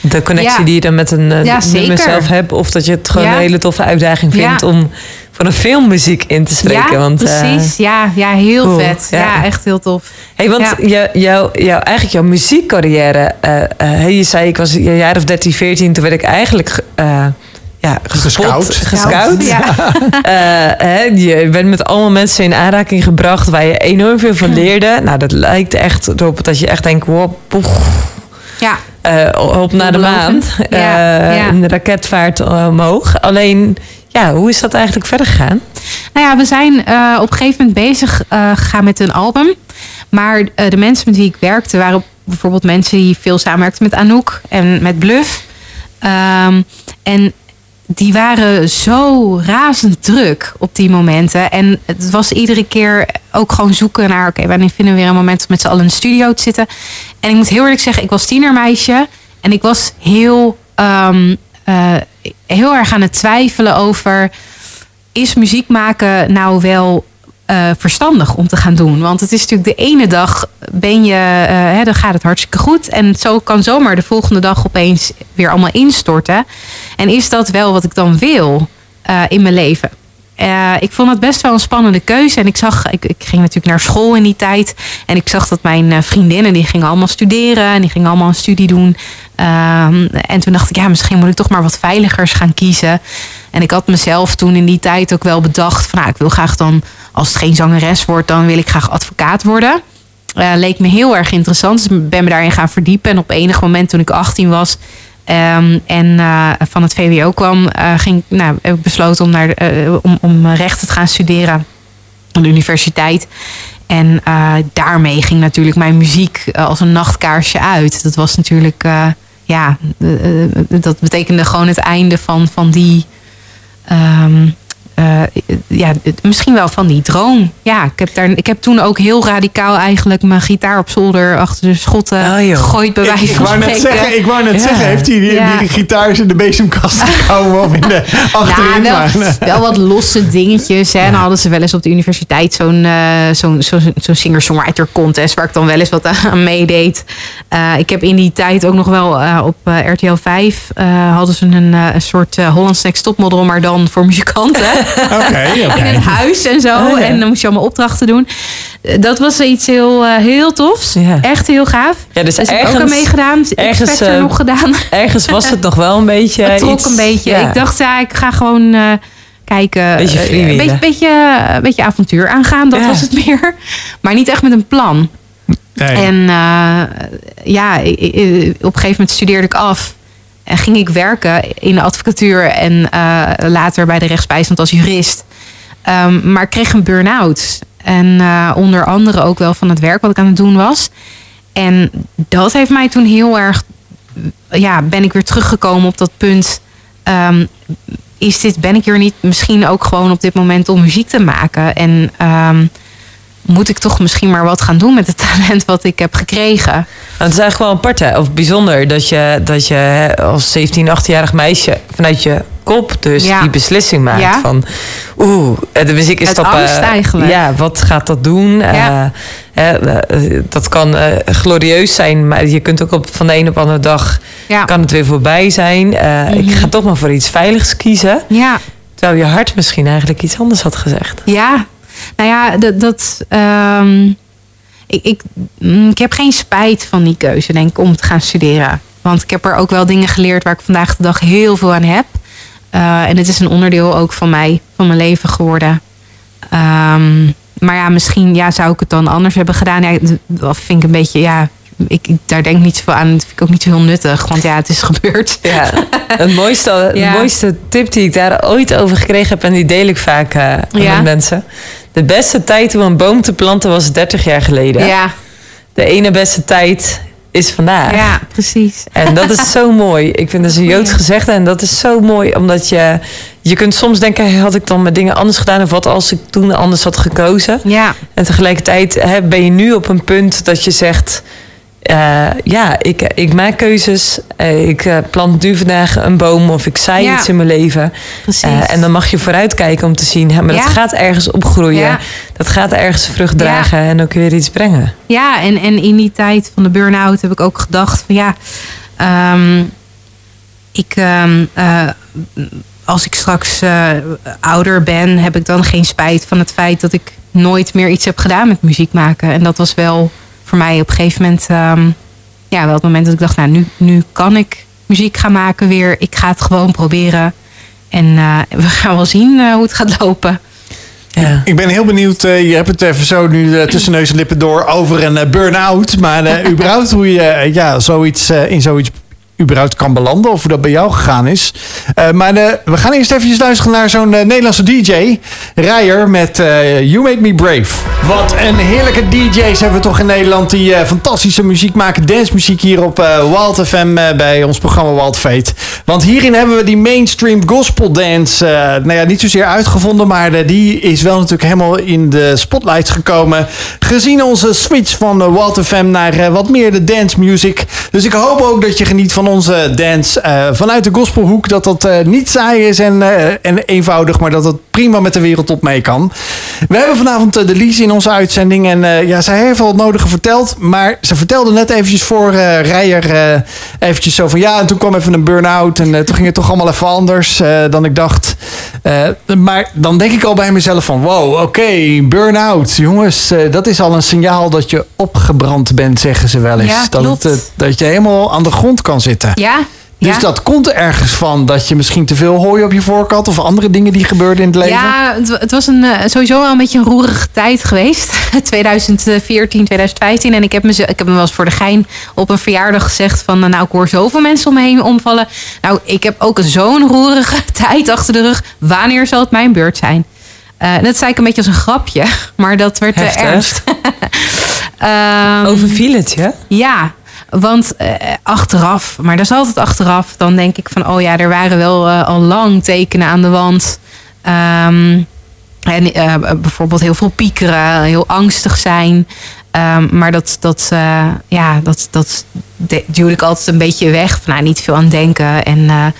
de connectie Ja. die je dan met een eh, Ja, nummer zelf hebt. Of dat je het gewoon een hele toffe uitdaging vindt om voor een filmmuziek in te spreken. Ja, want, eh, precies. ja, ja, heel cool. vet. Ja. Ja. echt heel tof. Hey, want Ja. jou, jou, eigenlijk jouw muziekcarrière. eh, je zei, ik was een jaar of 13, 14. Toen werd ik eigenlijk ge- ja, Gescout. gescout. Ja. Eh, hè, je bent met allemaal mensen in aanraking gebracht waar je enorm veel van leerde. Nou, dat lijkt echt erop dat je echt denkt: wow, poeh, ja. eh, op naar de maan. Ja, Eh, ja. Een raketvaart omhoog. Alleen, ja, hoe is dat eigenlijk verder gegaan? Nou ja, we zijn eh, op een gegeven moment bezig eh, gegaan met een album. Maar eh, de mensen met wie ik werkte waren bijvoorbeeld mensen die veel samenwerkten met Anouk en met Bluff. Ehm, en die waren zo razend druk op die momenten. En het was iedere keer ook gewoon zoeken naar... oké, wanneer vinden we weer een moment om met z'n allen in de studio te zitten. En ik moet heel eerlijk zeggen, ik was tienermeisje. En ik was heel, ehm, eh, heel erg aan het twijfelen over... is muziek maken nou wel eh, verstandig om te gaan doen? Want het is natuurlijk de ene dag ben je, eh, hè, dan gaat het hartstikke goed. En zo kan zomaar de volgende dag opeens weer allemaal instorten. En is dat wel wat ik dan wil eh, in mijn leven? Ik vond het best wel een spannende keuze. En ik zag, ik, ik ging natuurlijk naar school in die tijd. En ik zag dat mijn vriendinnen, die gingen allemaal studeren. En die gingen allemaal een studie doen. Ehm, en toen dacht ik, ja, misschien moet ik toch maar wat veiligers gaan kiezen. En ik had mezelf toen in die tijd ook wel bedacht van, nou, ik wil graag dan, als het geen zangeres wordt, dan wil ik graag advocaat worden. eh, leek me heel erg interessant. Dus ik ben me daarin gaan verdiepen. En op enig moment toen ik 18 was ehm, en eh, van het VWO kwam, eh, ging, nou, heb ik besloten om, naar, om, om rechten te gaan studeren aan de universiteit. En daarmee ging natuurlijk mijn muziek als een nachtkaarsje uit. Dat was natuurlijk, ja, dat betekende gewoon het einde van, van die. Um, eh, ja, misschien wel van die droom. Ja, ik heb, daar, ik heb toen ook heel radicaal eigenlijk mijn gitaar op zolder achter de schotten Oh, joh. gegooid, bij Ik, wijze ik van wou net zeggen, ik wou net Ja. zeggen, heeft hij die, Ja. die gitaar in de bezemkast gekomen of in de achterin? Ja, maar, wel, wel wat losse dingetjes. Hè. En dan hadden ze wel eens op de universiteit zo'n eh, zo'n zo'n zo'n singer-songwriter contest... waar ik dan wel eens wat aan meedeed. Eh, ik heb in die tijd ook nog wel op RTL 5... eh, hadden ze een, een soort uh, Holland's Next Topmodel... maar dan voor muzikanten. In een huis en zo. Oh, ja. En dan moest je allemaal opdrachten doen. Dat was iets heel, eh, heel tofs. Ja. Echt heel gaaf. Ja, dus Dus heb ik ook aan ergens, meegedaan. Ergens, eh, nog gedaan. ergens was het nog wel een beetje Het trok iets- een beetje. ja. Ik dacht, ja, ik ga gewoon eh, kijken. Beetje. Een beetje, beetje, beetje avontuur aangaan, dat Ja. was het meer. Maar niet echt met een plan. Nee. En ja, op een gegeven moment studeerde ik af. En ging ik werken in de advocatuur en eh, later bij de rechtsbijstand als jurist. Ehm, maar ik kreeg een burn-out. En eh, onder andere ook wel van het werk wat ik aan het doen was. En dat heeft mij toen heel erg. Ja, ben ik weer teruggekomen op dat punt. Ehm, is dit, ben ik hier niet misschien ook gewoon op dit moment om muziek te maken? En ehm, moet ik toch misschien maar wat gaan doen met het talent wat ik heb gekregen? Nou, het is eigenlijk wel apart hè, of bijzonder dat je, dat je als 17, 18-jarig meisje vanuit je kop dus Ja. die beslissing maakt Ja. van oeh, eh, de muziek is stappen. angst eigenlijk. Ja, wat gaat dat doen? Ja. Eh, eh, eh, dat kan eh, glorieus zijn, maar je kunt ook op, van de een op de andere dag kan het weer voorbij zijn. Eh, Ik Mhm. ga toch maar voor iets veiligs kiezen. ja. Terwijl je hart misschien eigenlijk iets anders had gezegd. Ja, nou ja, dat. dat ehm, ik, ik, mm, ik heb geen spijt van die keuze, denk ik, om te gaan studeren. Want ik heb er ook wel dingen geleerd waar ik vandaag de dag heel veel aan heb. Eh, en het is een onderdeel ook van mij, van mijn leven geworden. Ehm, maar ja, misschien ja, zou ik het dan anders hebben gedaan. Ja, dat vind ik een beetje, ja, ik, ik- daar denk ik niet zoveel aan. Dat vind ik ook niet zo heel nuttig, want ja, het is gebeurd. Ja, het mooiste, Ja. de mooiste tip die ik daar ooit over gekregen heb, en die deel ik vaak eh, Ja. met mensen. De beste tijd om een boom te planten was 30 jaar geleden. Ja, De ene beste tijd is vandaag. ja precies. En dat is zo mooi. Ik vind dat is een Joods gezegde. En dat is zo mooi, omdat je... Je kunt soms denken, had ik dan mijn dingen anders gedaan? Of wat als ik toen anders had gekozen? Ja, En tegelijkertijd hè, ben je nu op een punt dat je zegt... eh, ja, ik, ik maak keuzes. Eh, ik eh, plant nu vandaag een boom of ik zaai Ja. iets in mijn leven. en dan mag je vooruitkijken om te zien... Hè, maar Ja. dat gaat ergens opgroeien. Ja. Dat gaat ergens vrucht dragen en ook weer iets brengen. Ja, en, en in die tijd van de burn-out heb ik ook gedacht van ja, ehm, ik, ehm, eh, als ik straks ouder ben, heb ik dan geen spijt van het feit dat ik nooit meer iets heb gedaan met muziek maken. En dat was wel voor mij op een gegeven moment, ehm, ja, wel het moment dat ik dacht, nou, nu, nu kan ik muziek gaan maken weer. Ik ga het gewoon proberen. En eh, we gaan wel zien eh, hoe het gaat lopen. Ja. Ik ben heel benieuwd, eh, je hebt het even zo nu tussen neus en lippen door over een eh, burn-out. Maar eh, überhaupt hoe je ja, zoiets, eh, in zoiets überhaupt kan belanden. Of hoe dat bij jou gegaan is. Eh, maar eh, we gaan eerst even luisteren naar zo'n eh, Nederlandse DJ. Rijer met You Make Me Brave. Wat een heerlijke DJ's hebben we toch in Nederland. Die fantastische muziek maken. Dancemuziek hier op Wild FM bij ons programma Wild Fate. Want hierin hebben we die mainstream gospel dance. nou ja, niet zozeer uitgevonden. Maar die is wel natuurlijk helemaal in de spotlights gekomen. Gezien onze switch van Wild FM naar wat meer de dance music. Dus ik hoop ook dat je geniet van onze dance eh, vanuit de gospelhoek. Dat dat eh, niet saai is en, eh, en eenvoudig. Maar dat het prima met de wereld op mee kan. We hebben vanavond eh, de Lies in onze uitzending. En eh, ja, zij heeft al het nodige verteld. Maar ze vertelde net eventjes voor eh Rijer eventjes zo van... Ja, en toen kwam even een burn-out. En toen ging het toch allemaal even anders dan ik dacht. Maar dan denk ik al bij mezelf van... Wow, oké, burn-out. Jongens, dat is al een signaal dat je opgebrand bent, zeggen ze wel eens. Ja, dat, het, dat je helemaal aan de grond kan zitten. Ja, Dus Ja. dat komt ergens van dat je misschien te veel hooi op je vork had of andere dingen die gebeurden in het leven? Ja, het, wa- het was een, eh, sowieso wel een beetje een roerige tijd geweest. 2014, 2015. En ik heb, me, ik heb me wel eens voor de gein op een verjaardag gezegd van... eh, nou, ik hoor zoveel mensen om me heen omvallen. Nou, ik heb ook zo'n roerige tijd achter de rug. Wanneer zal het mijn beurt zijn? Eh, dat zei ik een beetje als een grapje, maar dat werd te Heftig. ernst. Ehm, Overviel het je? ja, want eh, achteraf, maar dat is altijd achteraf, dan denk ik van, oh ja, er waren wel eh, al lang tekenen aan de wand. Ehm, en eh, bijvoorbeeld heel veel piekeren, heel angstig zijn. Ehm, maar dat, dat, ja, dat, dat de- duwde ik altijd een beetje weg. Van, nou, niet veel aan denken. En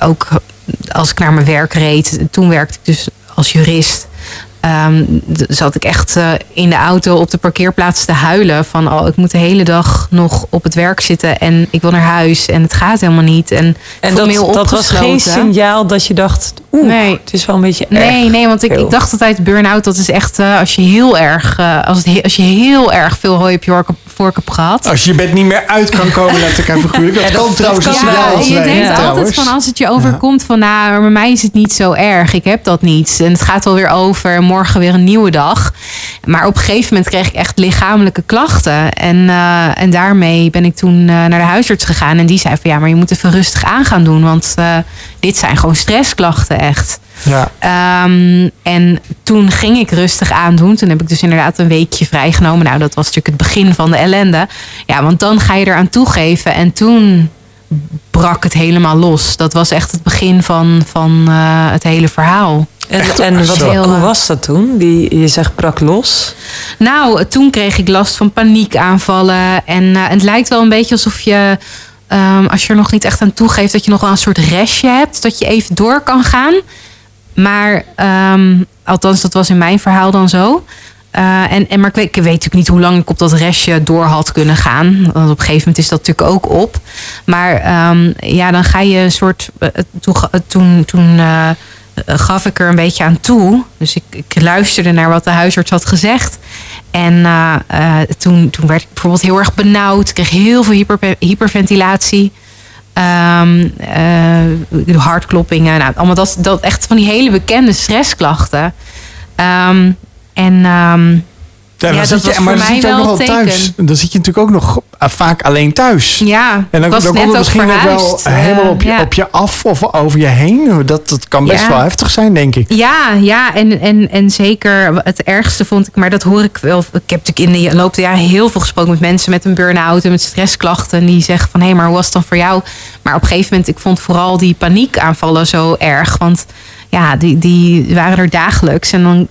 ook als ik naar mijn werk reed, toen werkte ik dus als jurist. Ehm, zat ik echt eh, in de auto op de parkeerplaats te huilen. Van oh, ik moet de hele dag nog op het werk zitten en ik wil naar huis en het gaat helemaal niet. En, En ik voel me heel dat, dat was geen signaal dat je dacht, oeh, Nee. het is wel een beetje erg. Nee, nee, want ik, ik dacht altijd burn-out, dat is echt eh, als je heel erg, eh, als, het, he- als je heel erg veel hooi op je vork- hebt gehad. Als je bed niet meer uit kan komen, letterlijk en figuurlijk. Dat Ja, dat- kan trouwens dat een kan zijn. je denkt ja. altijd van als het je overkomt van nou, maar bij mij is het niet zo erg. Ik heb dat niet. En het gaat wel weer over. Morgen weer een nieuwe dag. Maar op een gegeven moment kreeg ik echt lichamelijke klachten. En, eh, en daarmee ben ik toen eh, naar de huisarts gegaan. En die zei van ja, maar je moet even rustig aan gaan doen. Want eh, dit zijn gewoon stressklachten echt. Ja. Ehm, en toen ging ik rustig aandoen. Toen heb ik dus inderdaad een weekje vrijgenomen. Nou, dat was natuurlijk het begin van de ellende. Ja, want dan ga je eraan toegeven. En toen brak het helemaal los. Dat was echt het begin van, van het hele verhaal. En, Echt en wat, zo. hoe was dat toen? Die, je zegt brak los. Nou, toen kreeg ik last van paniekaanvallen. En eh, het lijkt wel een beetje alsof je, ehm, als je er nog niet echt aan toegeeft, dat je nog wel een soort restje hebt. Dat je even door kan gaan. Maar, ehm, althans, dat was in mijn verhaal dan zo. Eh, en, en, maar ik weet, ik weet natuurlijk niet hoe lang ik op dat restje door had kunnen gaan. Want op een gegeven moment is dat natuurlijk ook op. Maar ehm, ja, dan ga je een soort. eh, toen, toen, toen eh, gaf ik er een beetje aan toe. Dus ik, ik luisterde naar wat de huisarts had gezegd. En eh, eh, toen, toen werd ik bijvoorbeeld heel erg benauwd. Ik kreeg heel veel hyper, hyperventilatie. Ehm, eh, hartkloppingen. Nou, allemaal dat, dat echt van die hele bekende stressklachten. Ehm, en ehm, Ja, dan Ja, zit je, maar dan zit je ook wel nog wel een thuis. Dan zit je natuurlijk ook nog eh, vaak alleen thuis. ja, En dan, dan net komt het misschien ook wel verhuisd. helemaal Eh, op je, ja. op je af of over je heen. Dat, dat kan best Ja. wel heftig zijn, denk ik. Ja, ja en, en, en zeker het ergste vond ik, maar dat hoor ik wel. Ik heb natuurlijk in de loop der jaren heel veel gesproken met mensen met een burn-out en met stressklachten. En die zeggen van hé, maar hoe was het dan voor jou? Maar op een gegeven moment, ik vond vooral die paniekaanvallen zo erg. Want ja, die, die waren er dagelijks. En dan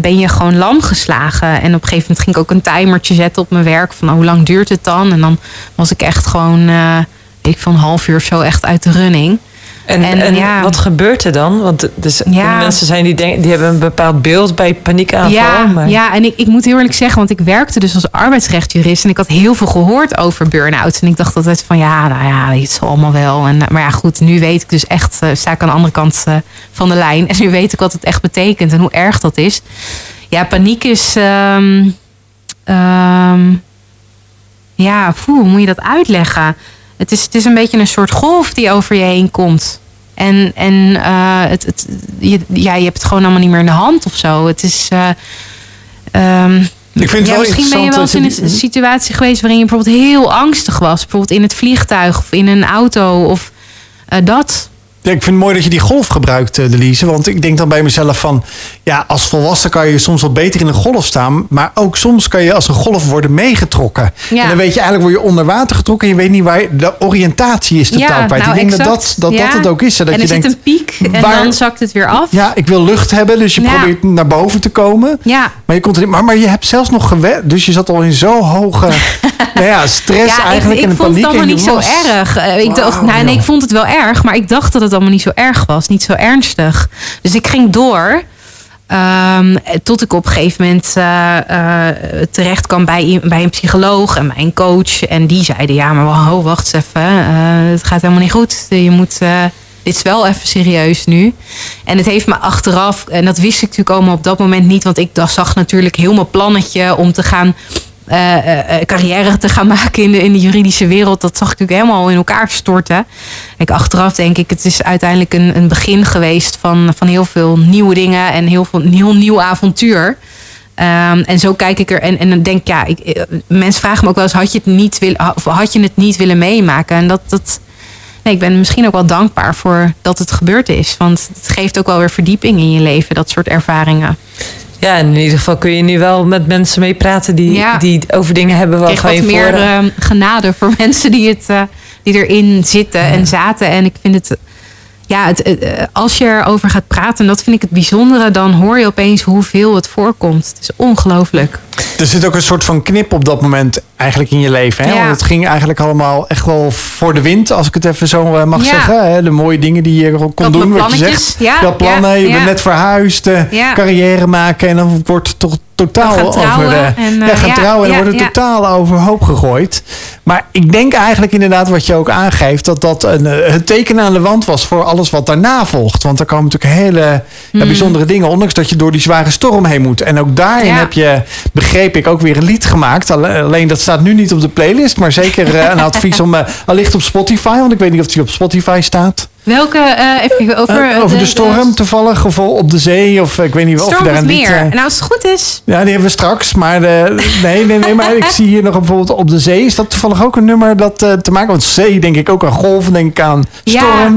ben je gewoon lam geslagen. En op een gegeven moment ging ik ook een timertje zetten op mijn werk. Van oh, hoe lang duurt het dan? En dan was ik echt gewoon, eh ik van een half uur of zo echt uit de running. En, En, en, ja. wat gebeurt er dan? Want dus Ja. mensen zijn die, die hebben een bepaald beeld bij paniekaanval. Ja, maar ja en ik, ik moet heel eerlijk zeggen, want ik werkte dus als arbeidsrechtjurist en ik had heel veel gehoord over burn-out. En ik dacht altijd van ja, nou ja, het zal allemaal wel. En, maar ja, goed, nu weet ik dus echt, eh, sta ik aan de andere kant eh, van de lijn. En nu weet ik wat het echt betekent en hoe erg dat is. Ja, paniek is. ehm, ehm, ja, poeh, hoe moet je dat uitleggen? Het is, het is een beetje een soort golf die over je heen komt. En, en eh, het, het, je, ja, je hebt het gewoon allemaal niet meer in de hand of zo. Het is. eh, ehm, Ik vind het wel misschien ben je wel eens in een je- situatie geweest waarin je bijvoorbeeld heel angstig was. Bijvoorbeeld in het vliegtuig of in een auto of eh, dat. Ja, ik vind het mooi dat je die golf gebruikt, eh, Delise. Want ik denk dan bij mezelf van... Ja, als volwassen kan je soms wat beter in een golf staan. Maar ook soms kan je als een golf worden meegetrokken. Ja. En dan weet je eigenlijk, word je onder water getrokken... en je weet niet waar je... De oriëntatie is totaal ja, kwijt. nou, ik denk dat exact. dat, dat, Ja. dat het ook is. hè, Dat en je denkt, zit een piek en waar- dan zakt het weer af. ja, ik wil lucht hebben. Dus je probeert naar boven te komen. Ja. Maar je, komt er niet, maar, maar je hebt zelfs nog gewerkt. Dus je zat al in zo'n hoge nou ja, stress eigenlijk. ik, en ik vond het allemaal niet zo erg. Eh, Ik dacht, nou, nee, ik vond het wel erg, maar ik dacht dat het allemaal niet zo erg was. Niet zo ernstig. Dus ik ging door. ehm, tot ik op een gegeven moment eh, eh, terecht kwam bij, bij een psycholoog en bij een coach. En die zeiden, ja, maar wow, wacht eens even. eh, het gaat helemaal niet goed. Je moet... dit is wel even serieus nu. En het heeft me achteraf, en dat wist ik natuurlijk allemaal op dat moment niet, want ik zag natuurlijk heel mijn plannetje om te gaan carrière te gaan maken in de, in de juridische wereld. Dat zag ik natuurlijk helemaal in elkaar storten. Ik achteraf denk ik, het is uiteindelijk een, een begin geweest van, van heel veel nieuwe dingen en heel veel heel nieuw avontuur. Ehm, en zo kijk ik er en, en dan denk ja, ik, eh, mensen vragen me ook wel eens, had je het niet of had je het niet willen meemaken? En dat, dat, nee, ik ben misschien ook wel dankbaar voor dat het gebeurd is. Want het geeft ook wel weer verdieping in je leven, dat soort ervaringen. Ja, in ieder geval kun je nu wel met mensen mee praten die, Ja. die over dingen hebben Ik kreeg waarvan je wat meer voor... ehm, genade voor mensen die, het, eh, die erin zitten en zaten. En ik vind het, ja, het, eh, als je erover gaat praten, en dat vind ik het bijzondere, dan hoor je opeens hoeveel het voorkomt. Het is ongelooflijk. Er zit ook een soort van knip op dat moment eigenlijk in je leven. Hè? Ja. Want het ging eigenlijk allemaal echt wel voor de wind, als ik het even zo eh, mag Ja. zeggen. Hè? De mooie dingen die je kon Dat doen, wat je zegt. Ja, had plannen, ja, je bent ja. net verhuisd, eh, Ja. carrière maken. En dan wordt het toch totaal trouwen over de, en, eh, ja, gaan ja, trouwen en dan ja, wordt het ja. totaal overhoop gegooid. Maar ik denk eigenlijk inderdaad wat je ook aangeeft, dat dat een, het teken aan de wand was voor alles wat daarna volgt. Want er komen natuurlijk hele ja, Hmm. bijzondere dingen, ondanks dat je door die zware storm heen moet. En ook daarin Ja. heb je, begreep ik, ook weer een lied gemaakt. Alle- Alleen dat staat nu niet op de playlist, maar zeker eh, een advies om uh, allicht op Spotify, want ik weet niet of die op Spotify staat. Welke, eh, even kijken, over, Eh, over de, storm toevallig, of op de zee, of eh, ik weet niet of Storm daar of een lied... meer. eh, Nou, als het goed is, ja, die hebben we straks. Maar nee, nee, nee, maar ik zie hier nog bijvoorbeeld op de zee. Is dat toevallig ook een nummer dat eh, te maken? Want zee denk ik ook aan golven, denk ik aan Ja.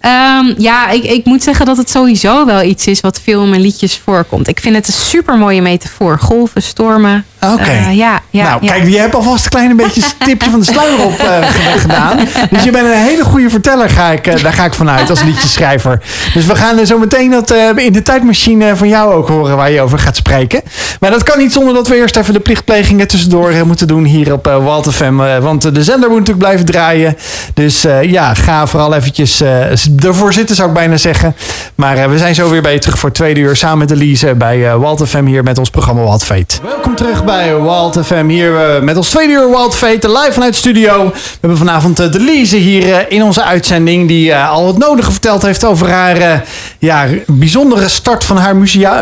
Ehm, ja, ik, ik moet zeggen dat het sowieso wel iets is wat veel in mijn liedjes voorkomt. Ik vind het een super mooie metafoor. Golven, stormen. Oké. Eh, ja, ja, nou, ja. kijk, je hebt alvast een klein beetje een tipje van de sluier op eh, gedaan. Dus je bent een hele goede verteller, ga ik, eh, daar ga ik vanuit, als liedjeschrijver. Dus we gaan zo meteen dat eh, in de tijdmachine van jou ook horen waar je over gaat spreken. Maar dat kan niet zonder dat we eerst even de plichtplegingen tussendoor moeten doen hier op uh, Walt FM. eh, want de zender moet natuurlijk blijven draaien. Dus eh, ja, ga vooral eventjes eh, ervoor zitten, zou ik bijna zeggen. Maar eh, we zijn zo weer bij je terug voor het tweede uur samen met Elise bij eh, Walt FM hier met ons programma Walt Fate. Welkom terug bij Walt FM hier eh, met ons tweede uur Walt Fate live vanuit de studio. We hebben vanavond uh, Delise hier uh, in onze uitzending die al het nodige verteld heeft over haar ja, bijzondere start van haar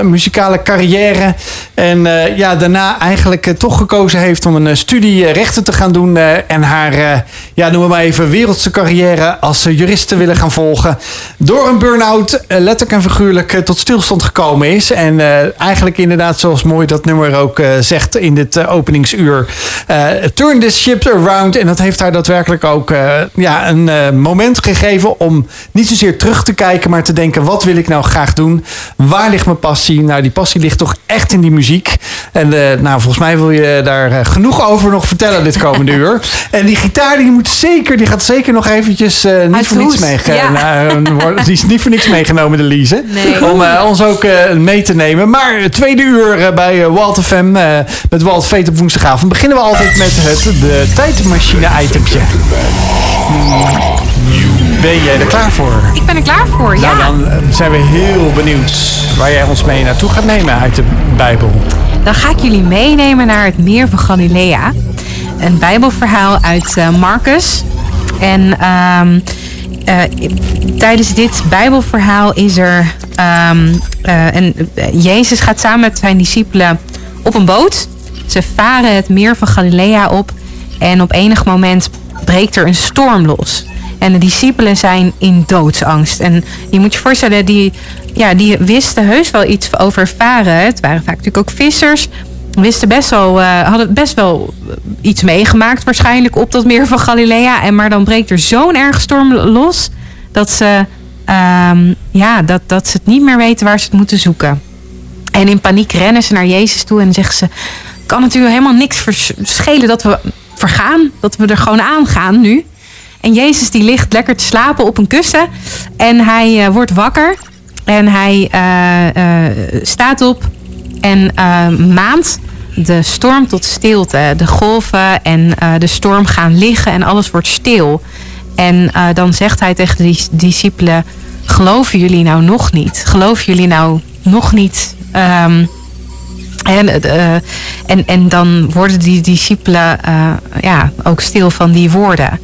muzikale carrière. En ja, daarna eigenlijk toch gekozen heeft om een studie rechten te gaan doen. en haar, ja, we maar even, wereldse carrière als jurist te willen gaan volgen. Door een burn-out, letterlijk en figuurlijk, tot stilstand gekomen is. En eigenlijk inderdaad, zoals mooi dat nummer ook zegt in dit uh, openingsuur. Uh, turn this ship around. En dat heeft haar daadwerkelijk ook uh, ja, een moment gegeven om niet zozeer terug te kijken, maar te denken: wat wil ik nou graag doen? Waar ligt mijn passie? Nou, die passie ligt toch echt in die muziek. En nou, volgens mij wil je daar genoeg over nog vertellen dit komende uur. En die gitaar die moet zeker, die gaat zeker nog eventjes uh, niet Uit voor hoes, meegenomen. ja. Die is niet voor niks meegenomen, de Lise. Nee. Om uh, ons ook mee te nemen. Maar tweede uur bij Walt FM uh, met Walt Veet op woensdagavond beginnen we altijd met het de tijdmachine-itempje. Ben jij er klaar voor? Ik ben er klaar voor, ja. Nou, dan uh, zijn we heel benieuwd waar jij ons mee naartoe gaat nemen uit de Bijbel. Dan ga ik jullie meenemen naar het meer van Galilea. Een Bijbelverhaal uit uh, Marcus. En um, uh, tijdens dit Bijbelverhaal is er. Um, uh, een, Jezus gaat samen met zijn discipelen op een boot. Ze varen het meer van Galilea op. En op enig moment breekt er een storm los. En de discipelen zijn in doodsangst. En je moet je voorstellen, die, ja, die wisten heus wel iets over varen. Het waren vaak natuurlijk ook vissers. Wisten best wel, uh, hadden best wel iets meegemaakt waarschijnlijk op dat meer van Galilea. En maar dan breekt er zo'n erg storm los dat ze, um, ja, dat, dat ze het niet meer weten waar ze het moeten zoeken. En in paniek rennen ze naar Jezus toe en zeggen ze... kan natuurlijk helemaal niks schelen dat we vergaan. Dat we er gewoon aan gaan nu. En Jezus die ligt lekker te slapen op een kussen. En hij uh, wordt wakker. En hij uh, uh, staat op en maand de storm tot stilte. De golven en de storm gaan liggen en alles wordt stil. En dan zegt hij tegen de discipelen... geloven jullie nou nog niet? Geloven jullie nou nog niet... Um, en, uh, en, en dan worden die discipelen uh, ja, ook stil van die woorden.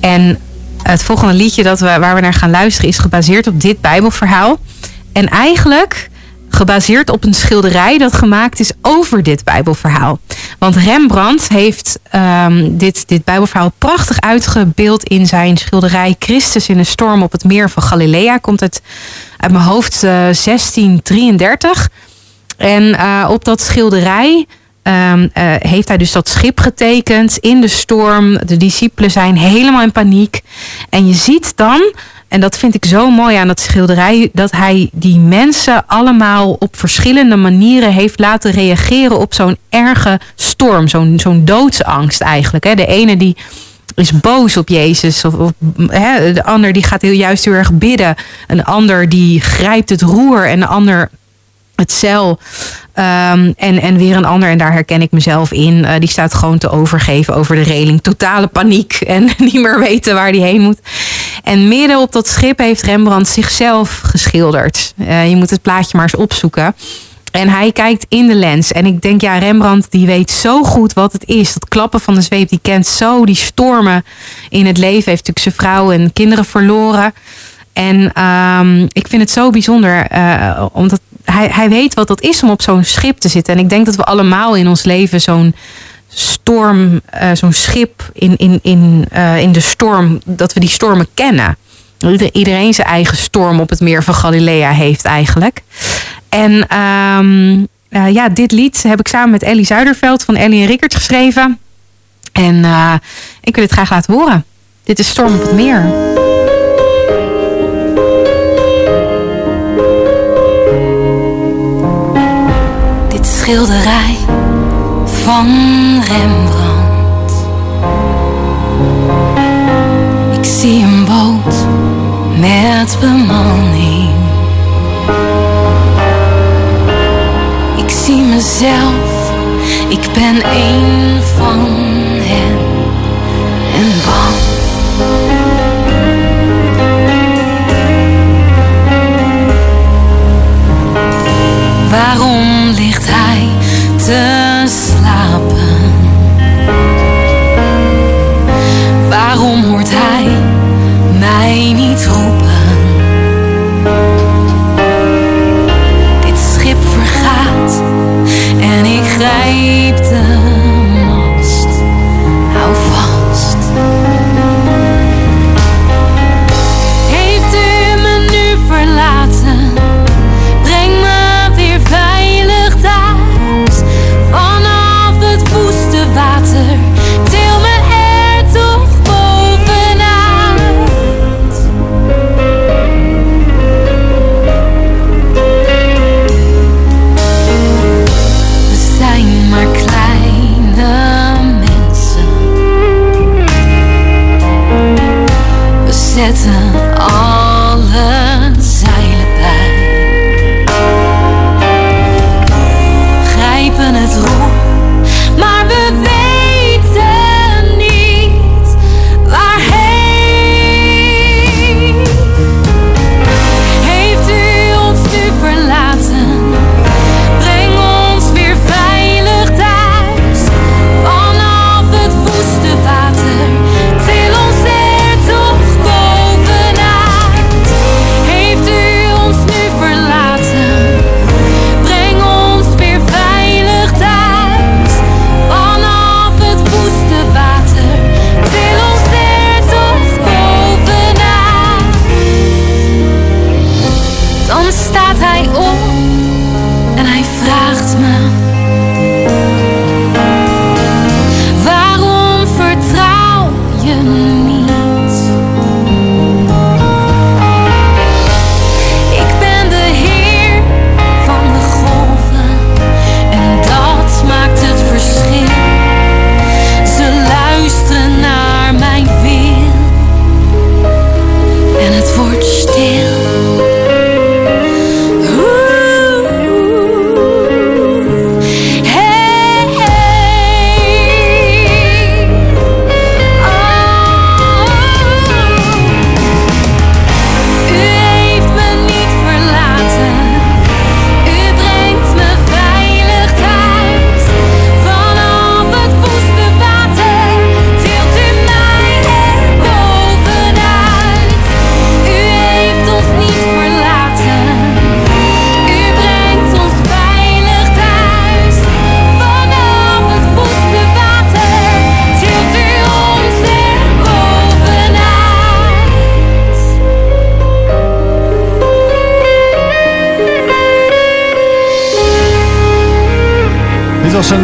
En het volgende liedje dat we, waar we naar gaan luisteren is gebaseerd op dit Bijbelverhaal. En eigenlijk gebaseerd op een schilderij dat gemaakt is over dit Bijbelverhaal. Want Rembrandt heeft ehm, dit, dit Bijbelverhaal prachtig uitgebeeld in zijn schilderij Christus in een storm op het meer van Galilea. Komt uit, uit mijn hoofd eh, 1633. En eh, op dat schilderij ehm, eh, heeft hij dus dat schip getekend in de storm. De discipelen zijn helemaal in paniek. En je ziet dan, en dat vind ik zo mooi aan dat schilderij, dat hij die mensen allemaal op verschillende manieren heeft laten reageren op zo'n erge storm. Zo'n zo'n doodsangst eigenlijk. Hè. De ene die is boos op Jezus. Of, de ander die gaat heel, juist heel erg bidden. Een ander die grijpt het roer. En de ander het cel. Ehm, en, en weer een ander, en daar herken ik mezelf in. eh, die staat gewoon te overgeven over de reling. Totale paniek en niet meer weten waar die heen moet. En midden op dat schip heeft Rembrandt zichzelf geschilderd. Eh, je moet het plaatje maar eens opzoeken. En hij kijkt in de lens. En ik denk, ja, Rembrandt die weet zo goed wat het is. Dat klappen van de zweep, die kent zo die stormen in het leven. Heeft natuurlijk zijn vrouw en kinderen verloren. En ehm, ik vind het zo bijzonder, eh, omdat hij, hij weet wat dat is om op zo'n schip te zitten. En ik denk dat we allemaal in ons leven zo'n storm, eh, zo'n schip in, in, in, eh, in de storm, dat we die stormen kennen. Ieder- Iedereen zijn eigen storm op het meer van Galilea heeft eigenlijk. En ehm, eh, ja, dit lied heb ik samen met Ellie Zuiderveld van Ellie en Rickert geschreven. En ik wil het graag laten horen. Dit is Storm op het Meer. Schilderij van Rembrandt. Ik zie een boot met bemanning. Ik zie mezelf, ik ben een van hen Waarom ligt hij te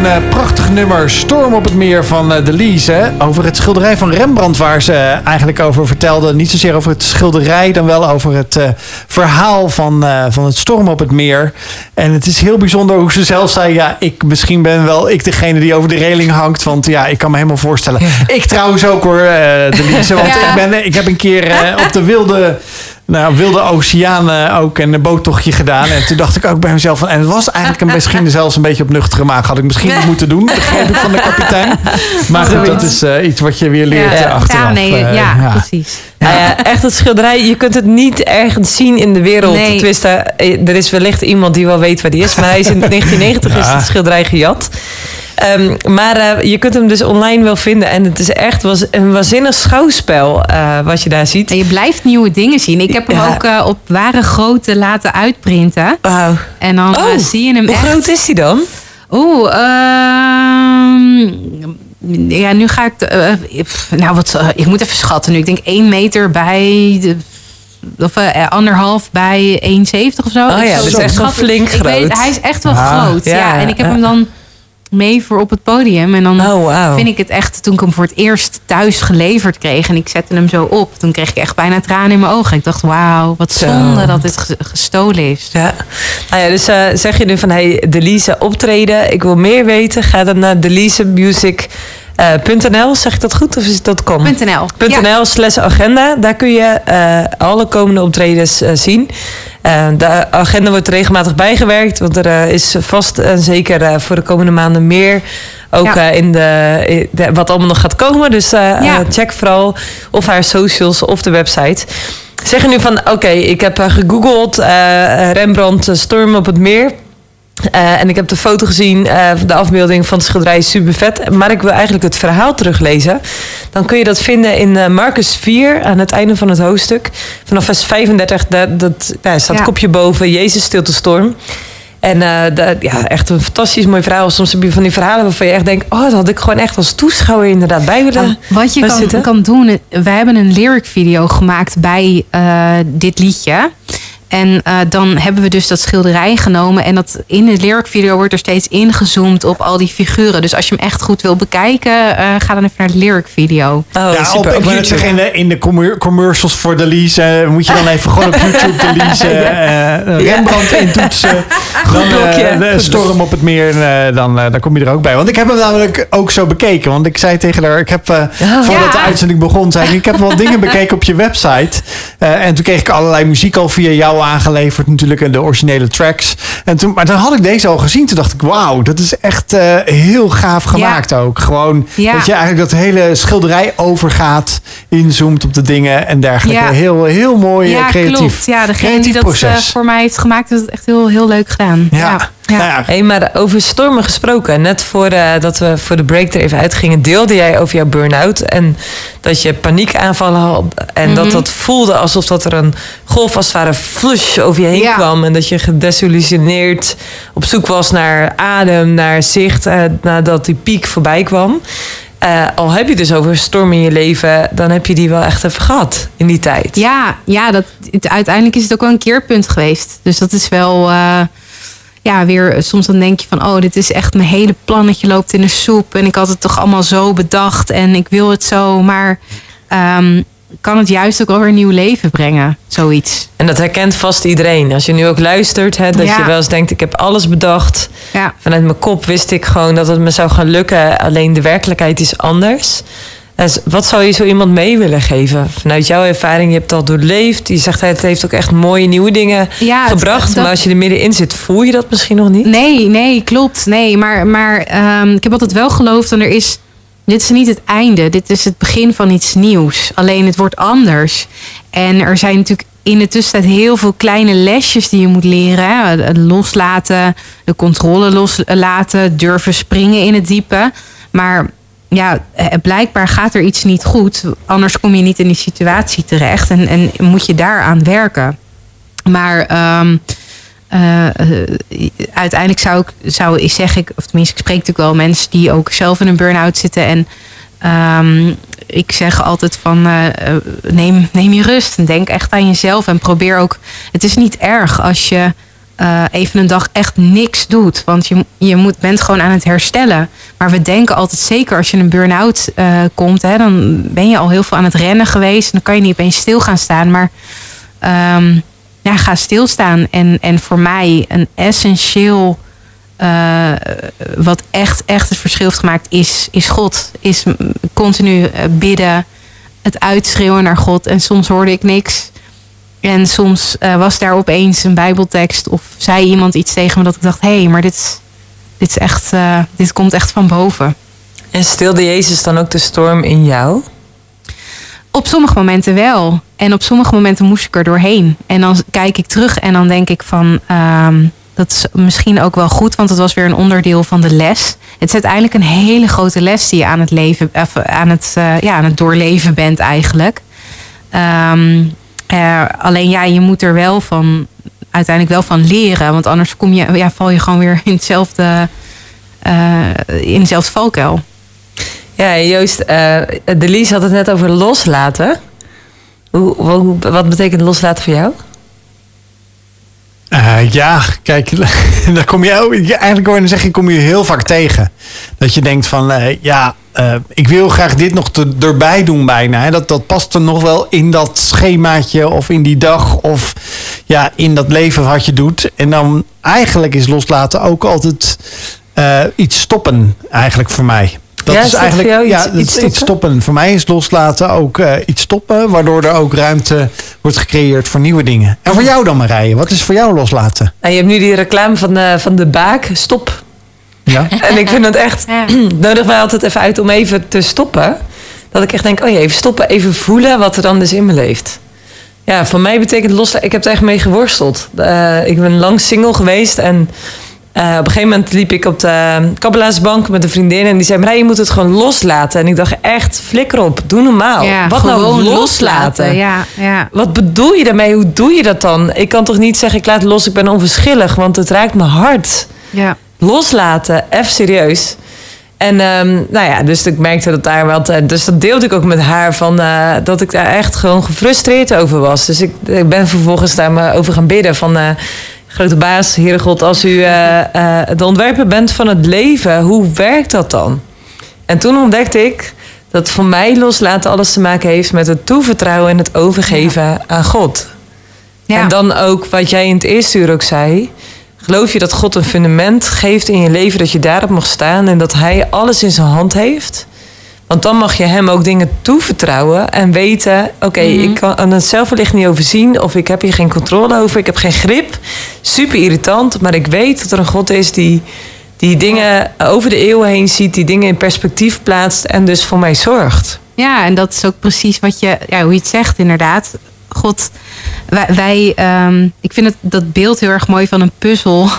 een eh, prachtig nummer. Storm op het meer van eh, de Lize. Over het schilderij van Rembrandt, waar ze eh, eigenlijk over vertelde. Niet zozeer over het schilderij, dan wel over het verhaal van, van het storm op het meer. En het is heel bijzonder hoe ze zelf zei: Ja, ik misschien ben wel ik degene die over de reling hangt. Want ja, ik kan me helemaal voorstellen. Ik trouwens ook hoor, de Lize. Want Ja. ik, ben, ik heb een keer op de wilde. Nou, wilde oceaan eh, ook en een boottochtje gedaan. En toen dacht ik ook bij mezelf van... En het was eigenlijk een, misschien zelfs een beetje op nuchtere maag. Had ik misschien niet moeten doen, begreep ik van de kapitein. Maar goed, dat is eh, iets wat je weer leert Ja, eh, achteraf. ja, nee, ja, precies. Nou ja, echt het schilderij. Je kunt het niet ergens zien in de wereld. Nee. Tenminste, er is wellicht iemand die wel weet waar die is. Maar hij is in 1990 is het schilderij gejat. Ehm, maar eh, je kunt hem dus online wel vinden. En het is echt was een waanzinnig schouwspel eh, wat je daar ziet. En je blijft nieuwe dingen zien. Ik heb hem Ja. ook eh, op ware grootte laten uitprinten. Wauw. En dan Oh, zie je hem Hoe echt. groot is die dan? Oeh, ehm, ja, nu ga ik. pff, nou, wat, ik moet even schatten nu. Ik denk 1 meter bij. De, of eh, anderhalf bij 1,70 of zo. Oh ja, dat is schat- echt wel flink ik weet, groot. hij is echt wel Ah, groot. Ja, ja, en ik heb ja. hem dan mee voor op het podium. En dan Oh, vind ik het echt, toen ik hem voor het eerst thuis geleverd kreeg en ik zette hem zo op, toen kreeg ik echt bijna tranen in mijn ogen. Ik dacht, wauw, wat Zo. zonde dat dit ge- gestolen is. Ja. Nou ja, dus eh, zeg je nu van hey, Delise optreden. Ik wil meer weten. Ga dan naar delisemusic.nl. zeg ik dat goed of is het dat .com? .nl. Ja. .nl slash agenda. Daar kun je eh, alle komende optredens eh, zien. Eh, de agenda wordt regelmatig bijgewerkt. Want er eh, is vast en zeker eh, voor de komende maanden meer. Ook Ja. in, de, in de- wat allemaal nog gaat komen. Dus Ja. check vooral of haar socials of de website. Zeg je nu van, oké, ik heb gegoogeld Rembrandt Storm op het meer. Eh, en ik heb de foto gezien, eh, de afbeelding van het schilderij super vet. Maar ik wil eigenlijk het verhaal teruglezen. Dan kun je dat vinden in eh, Marcus 4, aan het einde van het hoofdstuk. Vanaf vers 35, dat, dat, daar staat Ja. kopje boven, Jezus stilt de storm. En ja, echt een fantastisch mooi verhaal. Soms heb je van die verhalen waarvan je echt denkt... oh, dat had ik gewoon echt als toeschouwer inderdaad bij willen wat je kan, kan doen, wij hebben een lyric video gemaakt bij dit liedje. En eh, dan hebben we dus dat schilderij genomen. En dat in de lyric video wordt er steeds ingezoomd op al die figuren. Dus als je hem echt goed wil bekijken, eh, ga dan even naar de lyric video. Oh, ja, op, super. net YouTube. in de, in de commer- commercials voor de Lize eh, moet je dan even gewoon op YouTube de eh, Rembrandt intoetsen. Dan blokje. eh, de Goed storm op het meer, eh, dan, eh, dan kom je er ook bij. Want ik heb hem namelijk ook zo bekeken. Want ik zei tegen haar, ik heb eh, voordat de uitzending begon, zei ik, ik heb wel dingen bekeken op je website. Eh, en toen kreeg ik allerlei muziek al via jou aangeleverd natuurlijk en de originele tracks. En toen, maar dan had ik deze al gezien. Toen dacht ik, wauw, dat is echt eh, heel gaaf gemaakt ook. Gewoon Ja. dat je eigenlijk dat hele schilderij overgaat, inzoomt op de dingen en dergelijke. Ja. Heel, heel mooi eh, ja, creatief. klopt. Ja, degene creatief die dat eh, proces. voor mij heeft gemaakt, heeft het echt heel, heel leuk gedaan. ja. Ja. Nou ja, maar over stormen gesproken. Net voordat dat we voor de break er even uitgingen, deelde jij over jouw burn-out. En dat je paniekaanvallen had. En Mhm. dat dat voelde alsof dat er een golf als het ware flush over je heen Ja. kwam. En dat je gedesillusioneerd op zoek was naar adem, naar zicht. eh, nadat die piek voorbij kwam. Eh, al heb je dus over storm in je leven, dan heb je die wel echt even gehad in die tijd. Ja, ja dat, het, uiteindelijk is het ook wel een keerpunt geweest. Dus dat is wel, eh, ja, weer, soms dan denk je van, oh, dit is echt mijn hele plannetje loopt in de soep. En ik had het toch allemaal zo bedacht en ik wil het zo. Maar ehm, kan het juist ook wel weer een nieuw leven brengen, zoiets. En dat herkent vast iedereen. Als je nu ook luistert, hè, dat Ja. je wel eens denkt: ik heb alles bedacht. Ja, Vanuit mijn kop wist ik gewoon dat het me zou gaan lukken. Alleen de werkelijkheid is anders. Dus wat zou je zo iemand mee willen geven? Vanuit jouw ervaring, je hebt het al doorleefd. Je zegt het heeft ook echt mooie nieuwe dingen Ja, gebracht. dat- Maar als je er middenin zit, voel je dat misschien nog niet? Nee, nee, klopt. Nee, maar, maar ehm, ik heb altijd wel geloofd en er is. Dit is niet het einde. Dit is het begin van iets nieuws. Alleen het wordt anders. En er zijn natuurlijk in de tussentijd heel veel kleine lesjes die je moet leren. Hè? Loslaten, de controle loslaten, durven springen in het diepe. Maar ja, eh, blijkbaar gaat er iets niet goed. Anders kom je niet in die situatie terecht. En, en moet je daaraan werken. Maar ehm, eh, eh, uiteindelijk zou ik, zou ik zeg ik, of tenminste, ik spreek natuurlijk wel mensen die ook zelf in een burn-out zitten. En ehm, ik zeg altijd van neem, neem je rust en denk echt aan jezelf. En probeer ook. Het is niet erg als je eh, even een dag echt niks doet. Want je, je moet, bent gewoon aan het herstellen. Maar we denken altijd, zeker als je een burn-out eh, komt, hè, dan ben je al heel veel aan het rennen geweest. Dan kan je niet opeens stil gaan staan. Maar ehm, ja, ga stilstaan. En, en voor mij een essentieel. eh, wat echt, echt het verschil heeft gemaakt, is, is God. Is continu bidden, het uitschreeuwen naar God. En soms hoorde ik niks. En soms eh, was daar opeens een Bijbeltekst of zei iemand iets tegen me dat ik dacht: hé, hey, maar dit, dit, is echt, eh, dit komt echt van boven. En stilde Jezus dan ook de storm in jou? Op sommige momenten wel. En op sommige momenten moest ik er doorheen. En dan kijk ik terug en dan denk ik van... ehm, dat is misschien ook wel goed, want het was weer een onderdeel van de les. Het is uiteindelijk een hele grote les die je aan het, leven, of aan het, eh, ja, aan het doorleven bent eigenlijk. Ehm, eh, alleen ja, je moet er wel van, uiteindelijk wel van leren. Want anders kom je, ja, val je gewoon weer in hetzelfde, eh, in dezelfde valkuil. Ja, Joost, eh Delise had het net over loslaten. Hoe, hoe, wat betekent loslaten voor jou? Eh, ja, kijk, daar kom je ook- eigenlijk hoor je zeggen, kom je heel vaak tegen. Dat je denkt van, eh, ja, eh, ik wil graag dit nog te, erbij doen bijna. Hè. Dat, dat past er nog wel in dat schemaatje of in die dag of ja, in dat leven wat je doet. En dan eigenlijk is loslaten ook altijd eh, iets stoppen eigenlijk voor mij. Dat Ja, is dat eigenlijk voor jou ja, iets- dat iets is iets stoppen. Voor mij is loslaten ook eh, iets stoppen, waardoor er ook ruimte wordt gecreëerd voor nieuwe dingen. En voor jou dan Marije, wat is voor jou loslaten? Nou, je hebt nu die reclame van van de baak. Stop. Ja? En ik vind het echt... Ja. nodig mij altijd even uit om even te stoppen. Dat ik echt denk, oh ja, even stoppen. Even voelen wat er dan dus in me leeft. Ja, voor mij betekent loslaten... Ik heb er echt mee geworsteld. Eh, ik ben lang single geweest en... eh, op een gegeven moment liep ik op de kabbelaarsbank met een vriendin en die zei: Marij, je moet het gewoon loslaten. En ik dacht echt, flikker op, doe normaal. Ja, Wat nou gewoon loslaten? Ja, ja. Wat bedoel je daarmee? Hoe doe je dat dan? Ik kan toch niet zeggen, ik laat los, ik ben onverschillig, want het raakt mijn hart. ja. Loslaten, even serieus. En ehm, nou ja, dus ik merkte dat daar wat. eh, Dus dat deelde ik ook met haar van eh, dat ik daar echt gewoon gefrustreerd over was. Dus ik, ik ben vervolgens daar maar over gaan bidden van. eh, Grote baas, Heere God, als u eh, de ontwerper bent van het leven, hoe werkt dat dan? En toen ontdekte ik dat voor mij loslaten alles te maken heeft met het toevertrouwen en het overgeven aan God. Ja. En dan ook wat jij in het eerste uur ook zei. Geloof je dat God een fundament geeft in je leven dat je daarop mag staan en dat Hij alles in zijn hand heeft? Want dan mag je Hem ook dingen toevertrouwen en weten: oké, ik kan het zelf wellicht niet overzien of ik heb hier geen controle over, ik heb geen grip. Super irritant, maar ik weet dat er een God is die, die dingen over de eeuwen heen ziet, die dingen in perspectief plaatst en dus voor mij zorgt. Ja, en dat is ook precies wat je, ja, hoe je het zegt, inderdaad. God, wij, wij ehm, ik vind het, dat beeld heel erg mooi van een puzzel.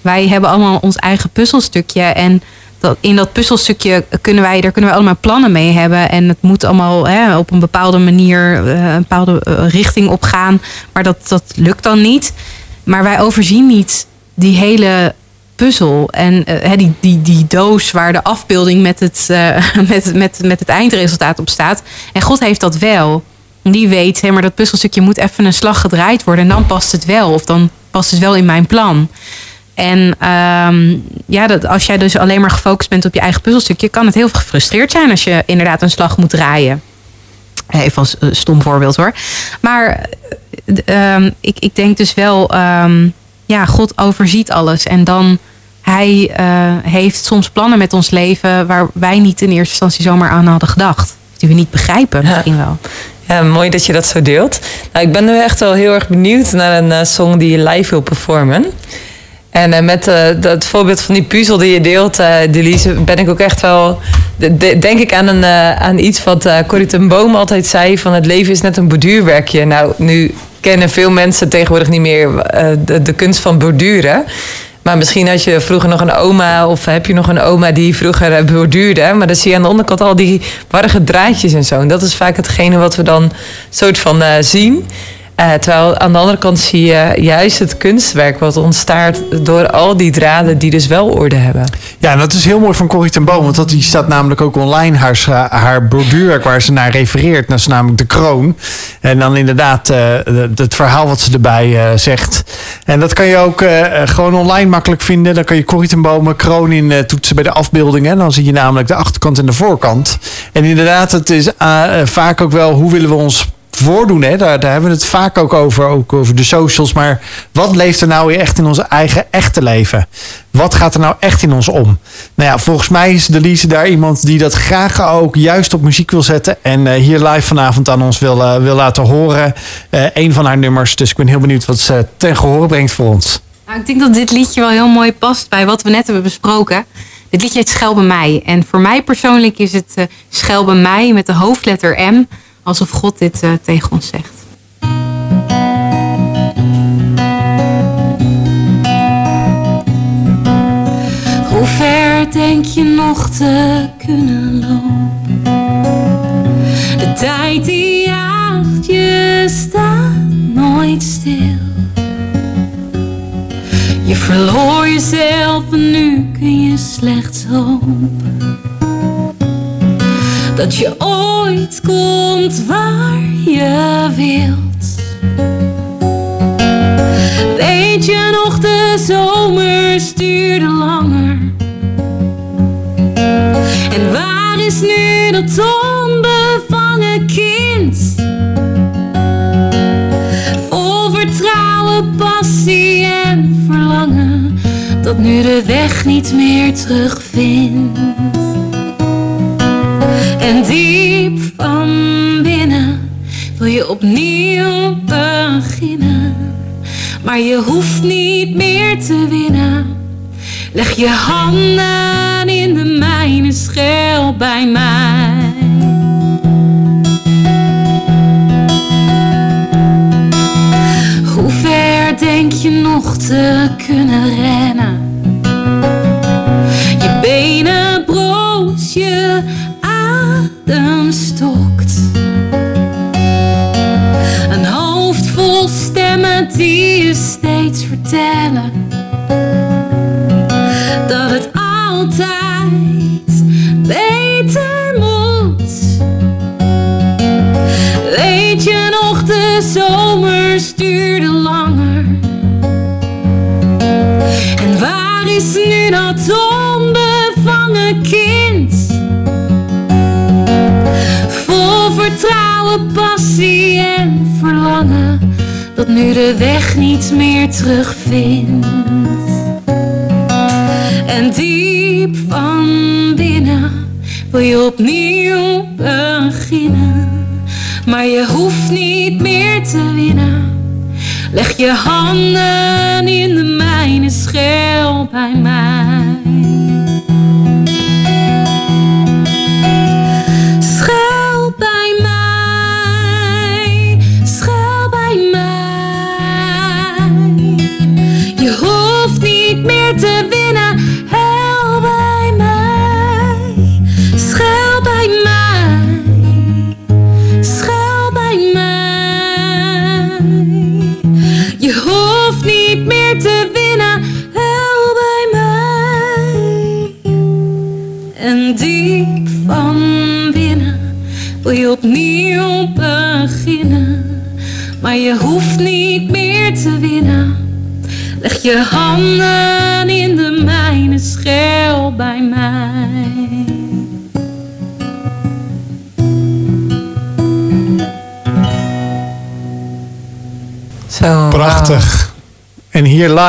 Wij hebben allemaal ons eigen puzzelstukje. En dat, in dat puzzelstukje kunnen wij, daar kunnen wij allemaal plannen mee hebben. En het moet allemaal hè, op een bepaalde manier, eh, een bepaalde eh, richting op gaan. Maar dat, dat lukt dan niet. Maar wij overzien niet die hele puzzel. En eh, die, die, die doos waar de afbeelding met het, met, met, met het eindresultaat op staat. En God heeft dat wel. Die weet, hè, maar dat puzzelstukje moet even een slag gedraaid worden. En dan past het wel. Of dan past het wel in mijn plan. En ehm, ja, dat, als jij dus alleen maar gefocust bent op je eigen puzzelstukje, kan het heel gefrustreerd zijn als je inderdaad een slag moet draaien. Even als eh, stom voorbeeld hoor. Maar eh, ehm, ik, ik denk dus wel, ehm, ja, God overziet alles. En dan, hij eh, heeft soms plannen met ons leven waar wij niet in eerste instantie zomaar aan hadden gedacht. Die we niet begrijpen, misschien wel. Ja, mooi dat je dat zo deelt. Nou, ik ben nu echt wel heel erg benieuwd naar een eh, song die je live wil performen. En eh, met eh, dat voorbeeld van die puzzel die je deelt, eh Delise, ben ik ook echt wel... de- de- denk ik aan, een, eh, aan iets wat eh Corrie ten Boom altijd zei... van het leven is net een borduurwerkje. Nou, nu kennen veel mensen tegenwoordig niet meer eh, de, de kunst van borduren... Maar misschien had je vroeger nog een oma of heb je nog een oma die vroeger eh, borduurde. Maar dan zie je aan de onderkant al die warrige draadjes en zo. En dat is vaak hetgene wat we dan soort van eh, zien. Eh, terwijl aan de andere kant zie je juist het kunstwerk wat ontstaat door al die draden die dus wel orde hebben. Ja, en dat is heel mooi van Corrie ten Boom. Want dat, die staat namelijk ook online, haar, haar borduurwerk waar ze naar refereert. Dat is namelijk de kroon. En dan inderdaad eh, het verhaal wat ze erbij eh, zegt. En dat kan je ook gewoon online makkelijk vinden. Dan kan je Corrie ten Boom kroon in toetsen bij de afbeeldingen. Dan zie je namelijk de achterkant en de voorkant. En inderdaad, het is vaak ook wel hoe willen we ons voordoen. Hè? Daar, daar hebben we het vaak ook over, ook over de socials. Maar wat leeft er nou echt in onze eigen echte leven? Wat gaat er nou echt in ons om? Nou ja, volgens mij is Delise daar iemand die dat graag ook juist op muziek wil zetten. En eh, hier live vanavond aan ons wil, eh, wil laten horen. eh een van haar nummers. Dus ik ben heel benieuwd wat ze ten gehore brengt voor ons. Nou, ik denk dat dit liedje wel heel mooi past bij wat we net hebben besproken. Dit liedje heet Schel bij mij. En voor mij persoonlijk is het eh Schel bij mij met de hoofdletter M. Alsof God dit eh, tegen ons zegt. Hoe ver denk je nog te kunnen lopen? De tijd die jaagt, je staat nooit stil. Je verloor jezelf en nu kun je slechts hopen. Dat je ooit komt waar je wilt. Weet je nog, de zomer stuurde langer. En waar is nu dat onbevangen kind? Vol vertrouwen, passie en verlangen, dat nu de weg niet meer terugvindt. Diep van binnen wil je opnieuw beginnen. Maar je hoeft niet meer te winnen. Leg je handen in de mijne, schel bij mij. Hoe ver denk je nog te kunnen rennen? Dat het altijd beter moet. Weet je nog, de zomer stuurde langer. En waar is nu dat onbevangen kind? Vol vertrouwen, passie en verlangen, dat nu de weg niet meer terugvindt. En diep van binnen wil je opnieuw beginnen. Maar je hoeft niet meer te winnen. Leg je handen in de mijne, schel bij mij.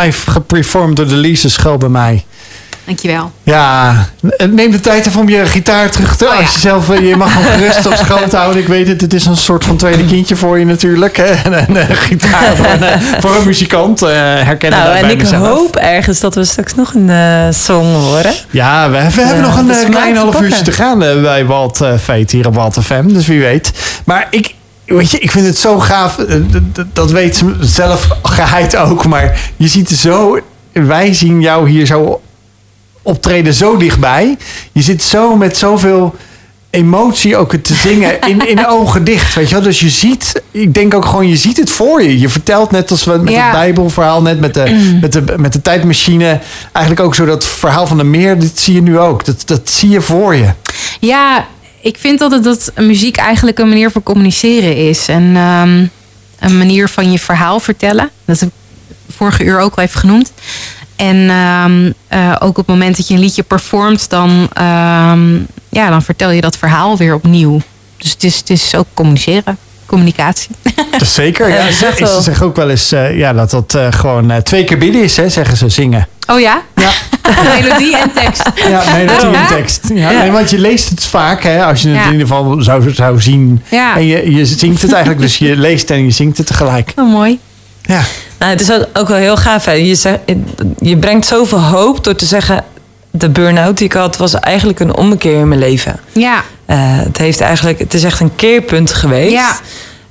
Live geperformed door Delise Schel bij mij. Dankjewel. Ja, neem de tijd even om je gitaar terug te... Oh. Als je zelf, eh, je mag hem gerust op schoot houden. Ik weet het, het is een soort van tweede kindje voor je natuurlijk. hè. En een eh, gitaar voor een, eh, voor een muzikant. eh herkennen Nou, en ik mezelf. hoop ergens dat we straks nog een eh, song horen. Ja, we, we hebben nog een klein half uurtje te gaan bij Walt eh, Veet hier op Walt FM. Dus wie weet. Maar ik, weet je, ik vind het zo gaaf. eh, dat weet ze zelf geheid ook. Maar je ziet zo... Wij zien jou hier zo optreden zo dichtbij. Je zit zo met zoveel emotie ook het te zingen in, in ogen dicht, weet je wel. Dus je ziet, ik denk ook gewoon, je ziet het voor je. Je vertelt net als we met Ja. het Bijbelverhaal, net met de, met, de, met de tijdmachine. Eigenlijk ook zo dat verhaal van de meer, dit zie je nu ook. Dat, dat zie je voor je. Ja, ik vind altijd dat muziek eigenlijk een manier van communiceren is. En ehm, een manier van je verhaal vertellen. Dat heb ik vorige uur ook al even genoemd. En ehm, eh, ook op het moment dat je een liedje performt, dan, ehm, ja, dan vertel je dat verhaal weer opnieuw. Dus het is, het is ook communiceren, communicatie. Dat is zeker. Ja, ze, ze zeggen ook wel eens eh, ja, dat dat eh, gewoon eh, twee keer bidden is, hè, zeggen ze zingen. Oh ja? Ja. Melodie en tekst. Ja, melodie en tekst. Ja, Ja. Nee, want je leest het vaak, hè, als je het Ja. in ieder geval zou, zou zien. Ja. En je, je zingt het eigenlijk, dus je leest en je zingt het tegelijk. Oh, mooi. Ja, Nou, het is ook, wel heel gaaf. Hè? Je, zegt, je brengt zoveel hoop door te zeggen... de burn-out die ik had was eigenlijk een ommekeer in mijn leven. Ja, het, heeft eigenlijk, het is echt een keerpunt geweest. Ja.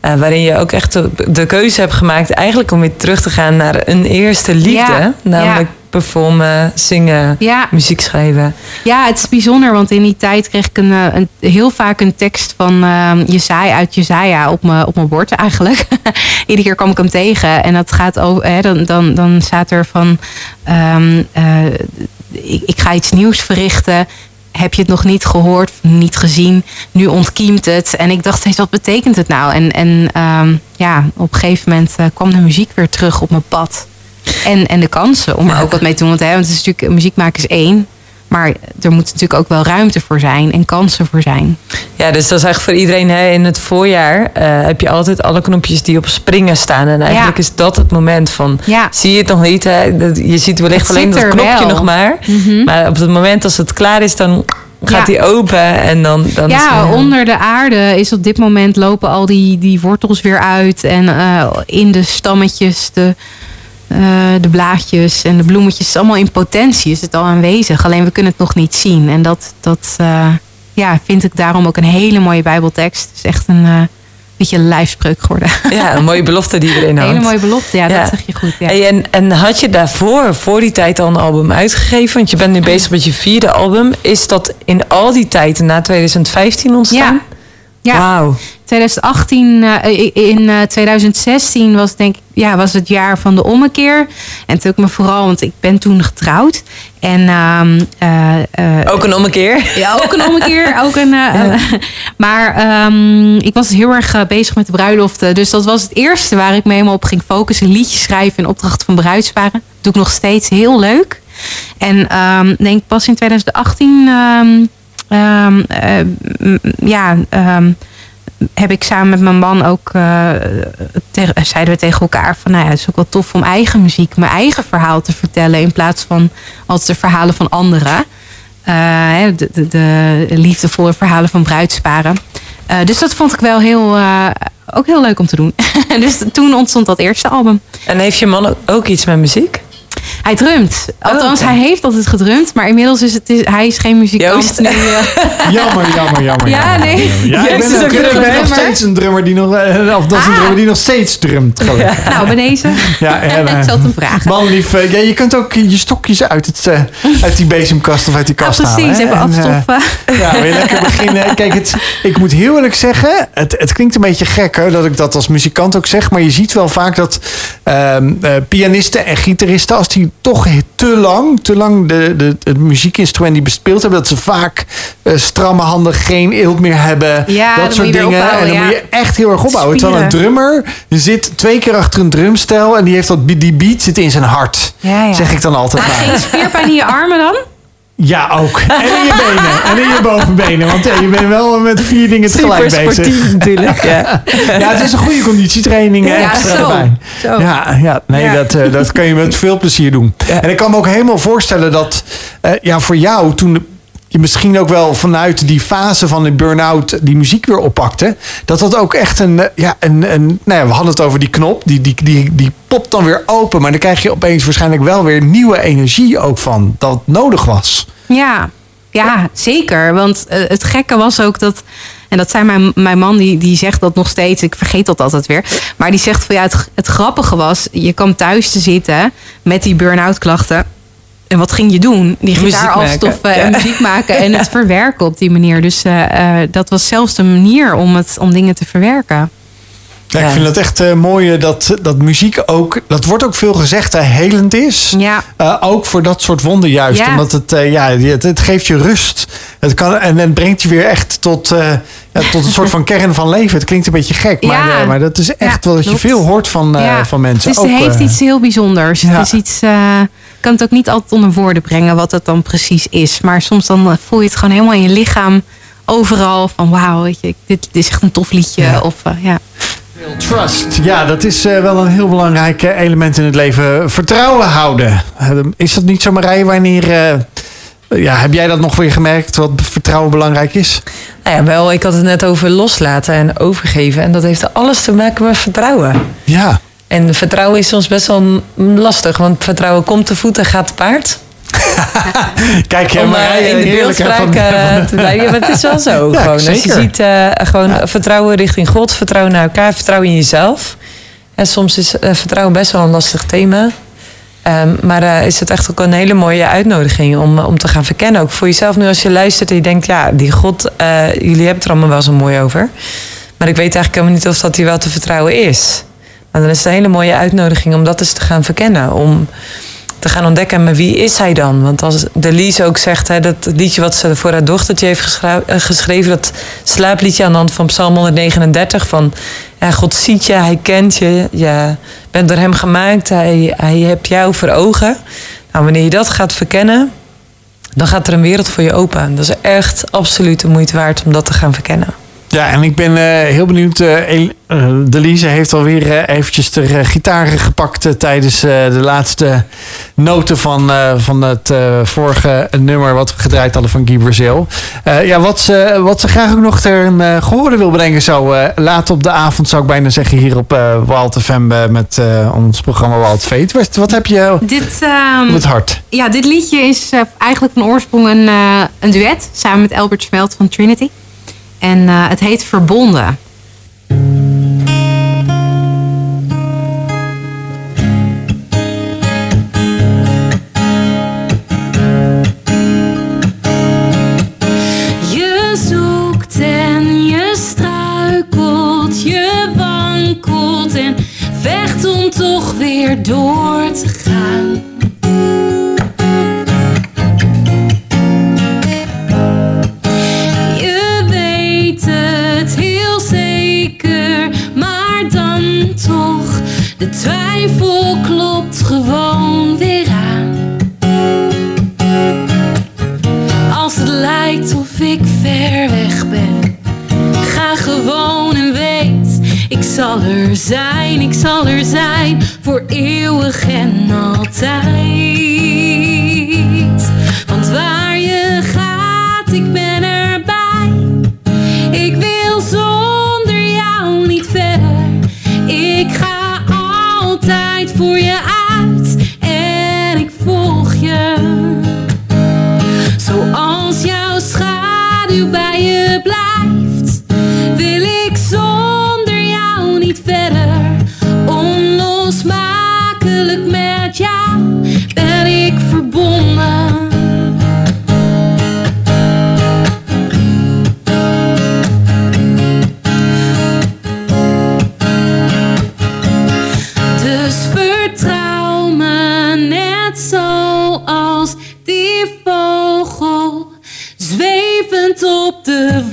Eh, waarin je ook echt de, de keuze hebt gemaakt... eigenlijk om weer terug te gaan naar een eerste liefde. Ja. Namelijk performen, zingen, ja. muziek schrijven. Ja, het is bijzonder, want in die tijd kreeg ik een, eh, een, heel vaak een tekst van Jesaja uit Jesaja op mijn op mijn bord eigenlijk. Iedere keer kwam ik hem tegen en dat gaat over, hè, dan, dan, dan staat er van, ehm, eh, ik, ik ga iets nieuws verrichten. Heb je het nog niet gehoord, niet gezien? Nu ontkiemt het. En ik dacht steeds, wat betekent het nou? En, en ehm, ja, op een gegeven moment eh, kwam de muziek weer terug op mijn pad. En, en de kansen om er ook wat mee te doen. Want, hè, want het is natuurlijk, muziek maken is één. Maar er moet natuurlijk ook wel ruimte voor zijn en kansen voor zijn. Ja, dus dat is eigenlijk voor iedereen hè, in het voorjaar... eh, heb je altijd alle knopjes die op springen staan. En eigenlijk Ja. is dat het moment van... Ja. Zie je het nog niet? Hè? Je ziet wellicht Het alleen dat knopje wel. nog maar. Mhm. Maar op het moment als het klaar is, dan gaat Ja. hij open. En dan, dan is Ja, er- onder de aarde is op dit moment lopen al die, die wortels weer uit. En eh, in de stammetjes, de, de blaadjes en de bloemetjes. Allemaal in potentie, is het al aanwezig. Alleen we kunnen het nog niet zien. En dat, dat eh, ja, vind ik daarom ook een hele mooie bijbeltekst. Het is echt een eh, beetje een lijfspreuk geworden. Ja, een mooie belofte die erin Een hangt. hele mooie belofte, ja, Ja. dat zeg je goed. Ja. En, en had je daarvoor, voor die tijd al een album uitgegeven? Want je bent nu bezig met je vierde album. Is dat in al die tijd na 2015 ontstaan? Ja. Wauw. 2018, eh, in eh, 2016 was, denk ik, ja, was het jaar van de ommekeer. En toen ik me vooral, want ik ben toen getrouwd. En ehm, eh, eh, Ook een ommekeer. ja, ook een ommekeer. Ook een, eh, maar ehm, ik was heel erg eh, bezig met de bruiloften. Dus dat was het eerste waar ik me helemaal op ging focussen. Liedjes schrijven in opdracht van bruidsparen. Dat doe ik nog steeds heel leuk. En ehm, denk pas in 2018... ehm, ehm, eh, m- ja, ehm, heb ik samen met mijn man ook... eh, zeiden we tegen elkaar van... Nou ja, het is ook wel tof om eigen muziek, mijn eigen verhaal te vertellen... in plaats van altijd de verhalen van anderen. Eh, de, de, de liefdevolle verhalen van bruidsparen. Eh, dus dat vond ik wel heel, ook heel leuk om te doen. dus toen ontstond dat eerste album. En heeft je man ook iets met muziek? Hij drumt. Althans, oké. hij heeft altijd gedrumd. Maar inmiddels is het, is, hij is geen muzikant. Nu, eh, Jammer, jammer, jammer. Ja, jammer, nee. jammer. Ja, ik ben, ook, ook een ik ben nog steeds een drummer die nog, eh, of dat is een Ah. drummer die nog steeds drumt. nou, bij deze. Ja, En ik zal het hem vragen. Manlief, eh, ja, je kunt ook je stokjes uit, het, eh, uit die bezemkast of uit die Ja, kast halen. precies. Even En, eh, afstoffen. Ja, wil je lekker beginnen? Kijk, het, ik moet heel eerlijk zeggen, het, het klinkt een beetje gek hè, dat ik dat als muzikant ook zeg, maar je ziet wel vaak dat ehm, eh, pianisten en gitaristen, als die toch te lang, te lang de, de, het muziekinstrument die bespeeld hebben, dat ze vaak eh, stramme handen, geen eelt meer hebben, Ja, dat soort dingen. opbouwen, en dan ja. moet je echt heel erg opbouwen. Terwijl een drummer zit twee keer achter een drumstel en die heeft dat, die beat zit in zijn hart. Ja. Zeg ik dan altijd maar. geen spierpijn in je armen dan? Ja, ook. En in je benen. En in je bovenbenen. Want ja, je bent wel met vier dingen tegelijk Super bezig. sportief natuurlijk. Ja. Ja, het is een goede conditietraining Ja, extra zo. erbij. Zo. Ja, ja, nee, Ja. Dat, eh, dat kan je met veel plezier doen. En ik kan me ook helemaal voorstellen dat eh, ja, voor jou toen je misschien ook wel vanuit die fase van de burn-out die muziek weer oppakte. Dat dat ook echt een, eh, ja, een, een nou ja, we hadden het over die knop, die, die, die, die popt dan weer open. Maar dan krijg je opeens waarschijnlijk wel weer nieuwe energie ook van, dat nodig was. Ja, ja zeker. Want eh, het gekke was ook dat. En dat zei mijn, mijn man, die, die zegt dat nog steeds. Ik vergeet dat altijd weer. Maar die zegt van ja, het, het grappige was. Je kwam thuis te zitten met die burn-out klachten. en wat ging je doen? Die gitaar maken. afstoffen en muziek maken en het verwerken op die manier. Dus eh, eh, dat was zelfs de manier om, het, om dingen te verwerken. Ja, ik vind het echt eh, mooi eh, dat, dat muziek ook, dat wordt ook veel gezegd, eh, helend is. Ja, Eh, ook voor dat soort wonden juist. Ja. Omdat het, ja, het, het geeft je rust. Het kan, en het brengt je weer echt tot, ja, tot een soort van kern van leven. Het klinkt een beetje gek, maar, maar dat is echt wel dat je veel hoort van, van mensen. dus het Ook, heeft iets heel bijzonders. Het is iets, ik kan het ook niet altijd onder woorden brengen wat het dan precies is. Maar soms dan voel je het gewoon helemaal in je lichaam. Overal van wauw, weet je, dit, dit is echt een tof liedje. Ja. Of, ja. Trust, ja, dat is eh, wel een heel belangrijk eh, element in het leven. Vertrouwen houden. Eh, is dat niet zo, Marije, wanneer... ja, heb jij dat nog weer gemerkt, wat vertrouwen belangrijk is? Nou ja, wel, ik had het net over loslaten en overgeven. En dat heeft alles te maken met vertrouwen. Ja, En vertrouwen is soms best wel lastig. Want vertrouwen komt te voet en gaat te paard. kijk, ja, Om eh, in de beeldspraak van- te blijven. Maar het is wel zo. Ja, gewoon. Als je ziet, eh, gewoon vertrouwen richting God, vertrouwen naar elkaar, vertrouwen in jezelf. En soms is vertrouwen best wel een lastig thema. Ehm, maar is het echt ook een hele mooie uitnodiging om, om te gaan verkennen. Ook voor jezelf nu als je luistert en je denkt... ja, die God, jullie hebben het er allemaal wel zo mooi over. Maar ik weet eigenlijk helemaal niet of dat die wel te vertrouwen is. Maar dan is het een hele mooie uitnodiging om dat eens te gaan verkennen. Om te gaan ontdekken, maar wie is hij dan? Want als Delise ook zegt, hè, dat liedje wat ze voor haar dochtertje heeft eh, geschreven... dat slaapliedje aan de hand van Psalm 139... van ja, God ziet je, hij kent je, je bent door hem gemaakt... hij, hij hebt jou voor ogen. Nou, wanneer je dat gaat verkennen... dan gaat er een wereld voor je open. Dat is echt absoluut de moeite waard om dat te gaan verkennen. Ja, en ik ben eh, heel benieuwd. eh, Delise heeft alweer eh, eventjes de eh, gitaar gepakt tijdens de laatste noten van, van het vorige nummer wat we gedraaid hadden van Guy Brazil. Ja, wat ze, wat ze graag ook nog ter een eh, gehoorde wil brengen zo laat op de avond zou ik bijna zeggen hier op Wild FM met ons programma Wild Fate. Wat, wat heb je Dit, ehm, op het hart? ja, dit liedje is eigenlijk van oorsprong een, een duet samen met Albert Smelt van Trinity. En eh, het heet Verbonden. Je zoekt en je struikelt, je wankelt en vecht om toch weer door te gaan. De twijfel klopt gewoon weer aan. Als het lijkt of ik ver weg ben. Ga gewoon en weet, ik zal er zijn, ik zal er zijn voor eeuwig en altijd. Voor the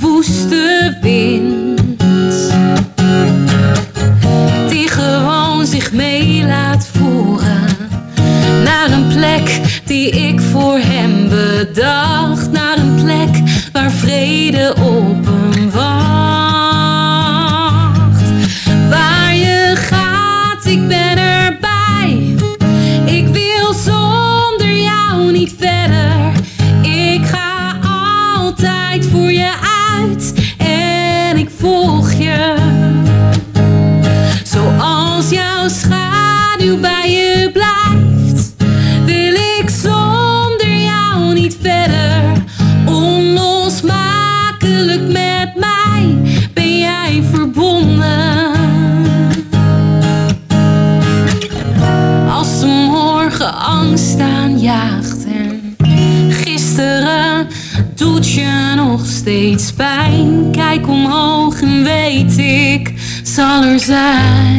Kijk omhoog en weet ik, zal er zijn.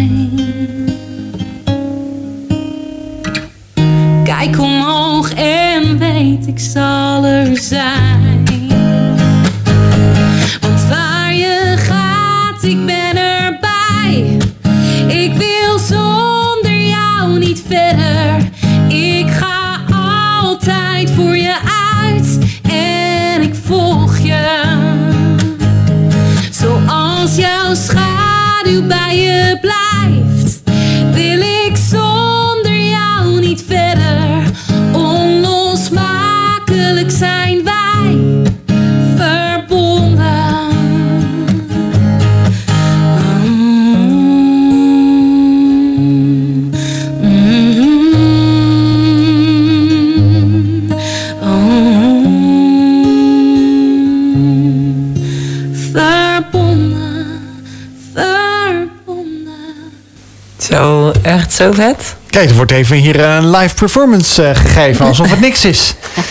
Zo, vet. Kijk, er wordt even hier een live performance eh, gegeven, alsof het niks is.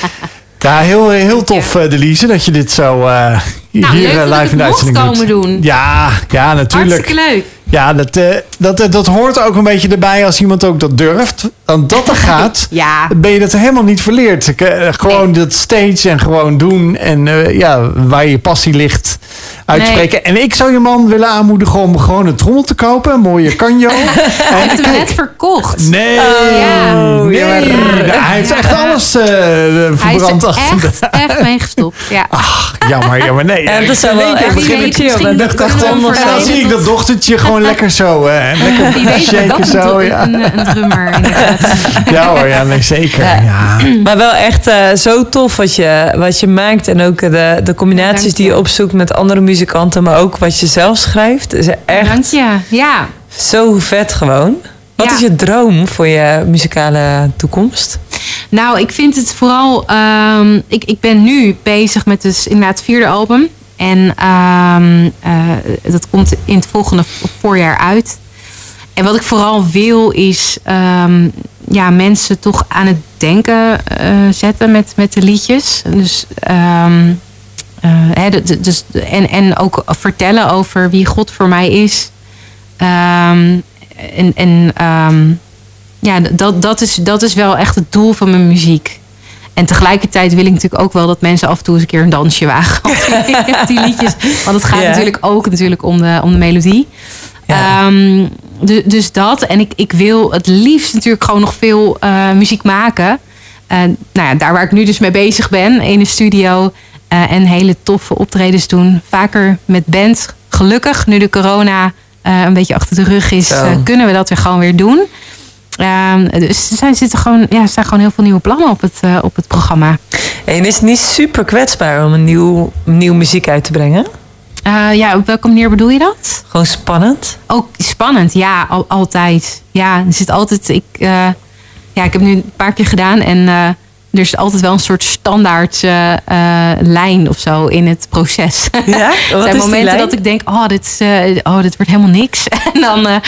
Ja, heel, heel tof, eh Delise, dat je dit zo eh, hier Nou, eh, dat live in de uitzending komen doet. doen. Ja, ja, natuurlijk. Hartstikke leuk. Ja, dat, eh, dat, eh, dat hoort ook een beetje erbij als iemand ook dat durft. Dan dat er gaat, Ja. ben je dat helemaal niet verleerd. Eh, gewoon dat stage en gewoon doen. En eh, ja, waar je passie ligt, uitspreken. En ik zou je man willen aanmoedigen om gewoon een trommel te kopen. Een mooie kanjo. Hij heeft hem net verkocht. Nee, ja. nee. ja, maar- hij heeft echt alles eh Hij is verbrand er achter de... echt, echt mee gestopt. Ja. Ach, jammer, jammer. Nee, Ja, dat is wel echt trommel dan zie ik dat dochtertje gewoon lekker zo. eh, lekker Wie weet wordt shaken dat zo. een, Ja. een, een drummer inderdaad. ja hoor, ja, nee, zeker. Ja. Ja. Maar wel echt eh, zo tof wat je, wat je maakt. En ook de, de combinaties die je je. opzoekt met andere muzikanten. Maar ook wat je zelf schrijft. Is echt Dank je. Ja. zo vet gewoon. Wat Ja. is je droom voor je muzikale toekomst? Nou, ik vind het vooral. ehm, ik, ik ben nu bezig met dus inderdaad het vierde album. En ehm, eh, dat komt in het volgende voorjaar uit. En wat ik vooral wil is ehm, ja, mensen toch aan het denken eh, zetten met, met de liedjes. Dus, eh, dus, en, en ook vertellen over wie God voor mij is. Ehm, en en ehm, ja, dat, dat, is, dat is wel echt het doel van mijn muziek. En tegelijkertijd wil ik natuurlijk ook wel dat mensen af en toe eens een keer een dansje wagen op die liedjes. Want het gaat natuurlijk ook natuurlijk om de, om de melodie. Ja. Ehm, du- dus dat. En ik, ik wil het liefst natuurlijk gewoon nog veel eh, muziek maken. Eh, nou ja, daar waar ik nu dus mee bezig ben, in de studio. Eh, en hele toffe optredens doen. Vaker met band. Gelukkig, nu de corona eh, een beetje achter de rug is, eh, kunnen we dat weer gewoon weer doen. Ehm, dus er zijn, zitten gewoon, ja, er staan gewoon heel veel nieuwe plannen op het, op het programma. En is het niet super kwetsbaar om een nieuw, nieuw muziek uit te brengen? Ja, op welke manier bedoel je dat? Gewoon spannend? Ook spannend, ja, al- altijd. Ja, er zit altijd. Ik, ja, ik heb nu een paar keer gedaan en er is altijd wel een soort standaard eh, eh, lijn of zo in het proces. Ja? Er zijn momenten dat ik denk, oh dit, is, eh, oh, dit wordt helemaal niks. en dan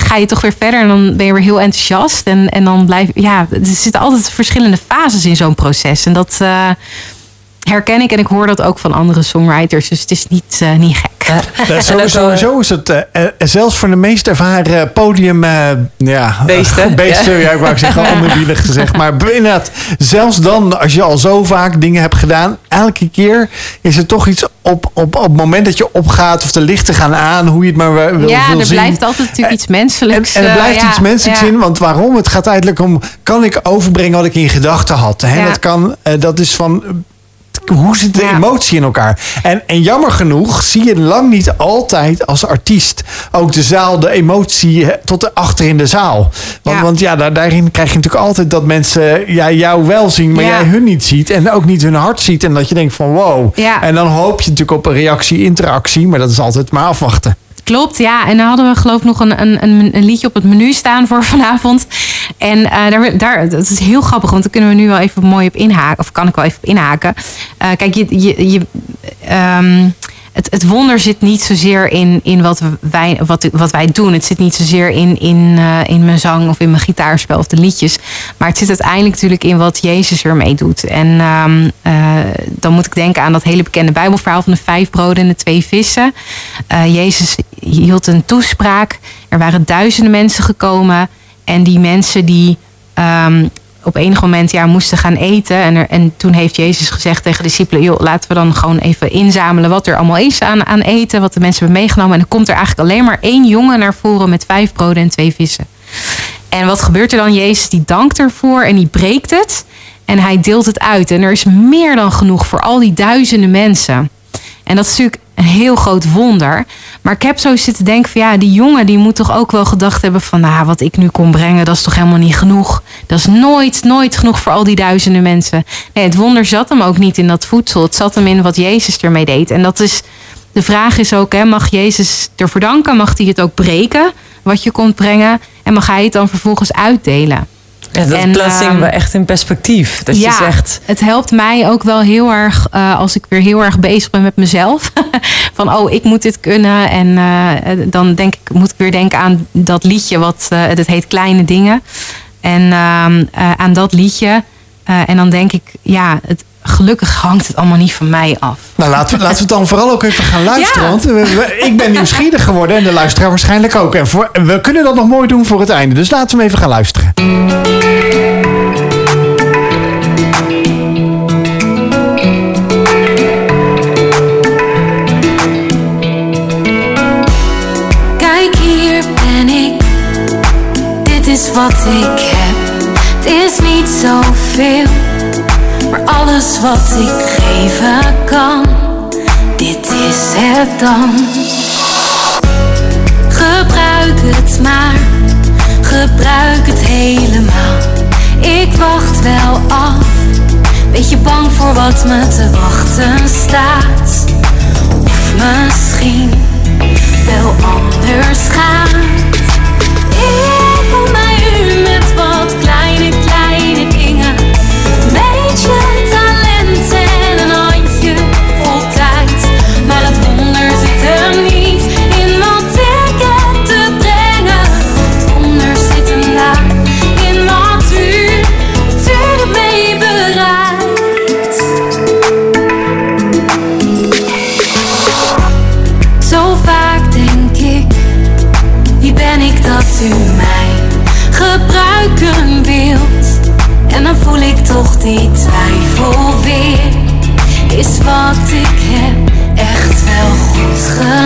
ga je toch weer verder en dan ben je weer heel enthousiast. En, en dan blijf ja, er zitten altijd verschillende fases in zo'n proces. En dat herken ik en ik hoor dat ook van andere songwriters. Dus het is niet, eh, niet gek. Ja. Ja, sowieso, wel- sowieso is het, eh, eh, zelfs voor de meest ervaren podium... eh, ja, Beesten. eh, beesten, Ja. ja. ik wou zeggen, onderwielig gezegd. Maar inderdaad, zelfs dan, als je al zo vaak dingen hebt gedaan... elke keer is er toch iets op, op, op het moment dat je opgaat... of de lichten gaan aan, hoe je het maar wil, wil Ja, er zien. blijft altijd natuurlijk iets En, menselijks. en er eh, blijft ja, iets menselijks ja. in, want waarom? Het gaat eigenlijk om, kan ik overbrengen wat ik in gedachten had? Hè? Ja. Dat, kan, eh, dat is van, eh, hoe zit de Ja. emotie in elkaar? En, en jammer genoeg zie je lang niet altijd als artiest ook de zaal, de emotie tot de achter in de zaal. Want Ja. want ja daar, daarin krijg je natuurlijk altijd dat mensen ja, jou wel zien, maar Ja. jij hun niet ziet. En ook niet hun hart ziet. En dat je denkt van wow. En dan hoop je natuurlijk op een reactie, interactie, maar dat is altijd maar afwachten. Klopt, ja. En dan hadden we geloof ik nog een, een, een, liedje op het menu staan voor vanavond. En eh, daar, daar, dat is heel grappig, want daar kunnen we nu wel even mooi op inhaken. Of kan ik wel even op inhaken. Eh, kijk, je, je, je, ehm, het, het wonder zit niet zozeer in, in wat, wij, wat, wat wij doen. Het zit niet zozeer in, in, eh, in mijn zang of in mijn gitaarspel of de liedjes. Maar het zit uiteindelijk natuurlijk in wat Jezus ermee doet. En ehm, eh, dan moet ik denken aan dat hele bekende Bijbelverhaal van de vijf broden en de twee vissen. Eh, Jezus hield een toespraak. Er waren duizenden mensen gekomen. En die mensen die ehm, op enig moment ja, moesten gaan eten. En, er, en toen heeft Jezus gezegd tegen de discipelen: joh, laten we dan gewoon even inzamelen wat er allemaal is aan, aan eten, wat de mensen hebben meegenomen. En dan komt er eigenlijk alleen maar één jongen naar voren met vijf broden en twee vissen. En wat gebeurt er dan? Jezus die dankt ervoor en die breekt het. En hij deelt het uit. En er is meer dan genoeg voor al die duizenden mensen. En dat is natuurlijk een heel groot wonder. Maar ik heb zo zitten denken van ja, die jongen die moet toch ook wel gedacht hebben van nou, wat ik nu kon brengen, dat is toch helemaal niet genoeg. Dat is nooit, nooit genoeg voor al die duizenden mensen. Nee, het wonder zat hem ook niet in dat voedsel. Het zat hem in wat Jezus ermee deed. En dat is, de vraag is ook, hè, mag Jezus ervoor danken? Mag hij het ook breken, wat je komt brengen? En mag hij het dan vervolgens uitdelen? Ja, dat En, plaatst dingen ehm, echt in perspectief. Dat je zegt, het helpt mij ook wel heel erg eh, als ik weer heel erg bezig ben met mezelf. Van oh, ik moet dit kunnen. En eh, dan denk ik, moet ik weer denken aan dat liedje, wat eh dat heet Kleine Dingen. En ehm, eh, aan dat liedje. Eh, en dan denk ik, ja, het, gelukkig hangt het allemaal niet van mij af. Nou, laten we, laten we het dan vooral ook even gaan luisteren. Ja. Want we- we- ik ben nieuwsgierig geworden en de luisteraar waarschijnlijk ook. En voor, we kunnen dat nog mooi doen voor het einde. Dus laten we hem even gaan luisteren. Wat ik heb. Het is niet zoveel, maar alles wat ik geven kan. Dit is het dan. Gebruik het maar, gebruik het helemaal. Ik wacht wel af, beetje bang voor wat me te wachten staat. Of misschien wel anders gaat. Toch die twijfel weer. Is wat ik heb echt wel goed genoeg?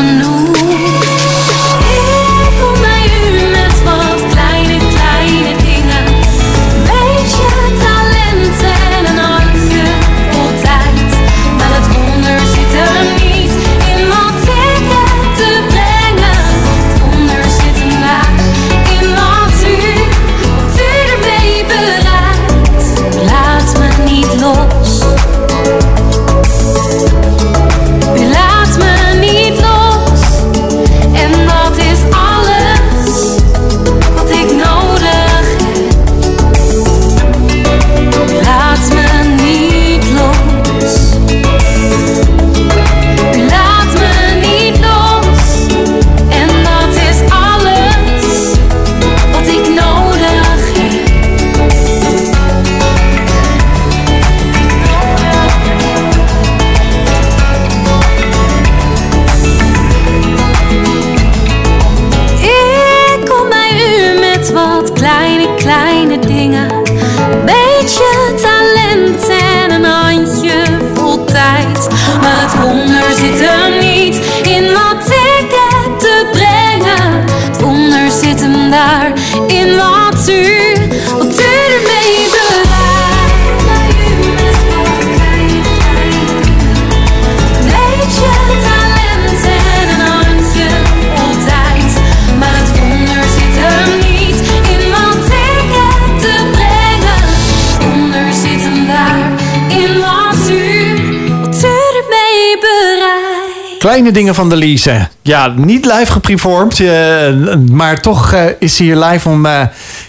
Kleine dingen van de Lise. Ja, niet live gepreformed. eh, maar toch eh, is ze hier live om eh,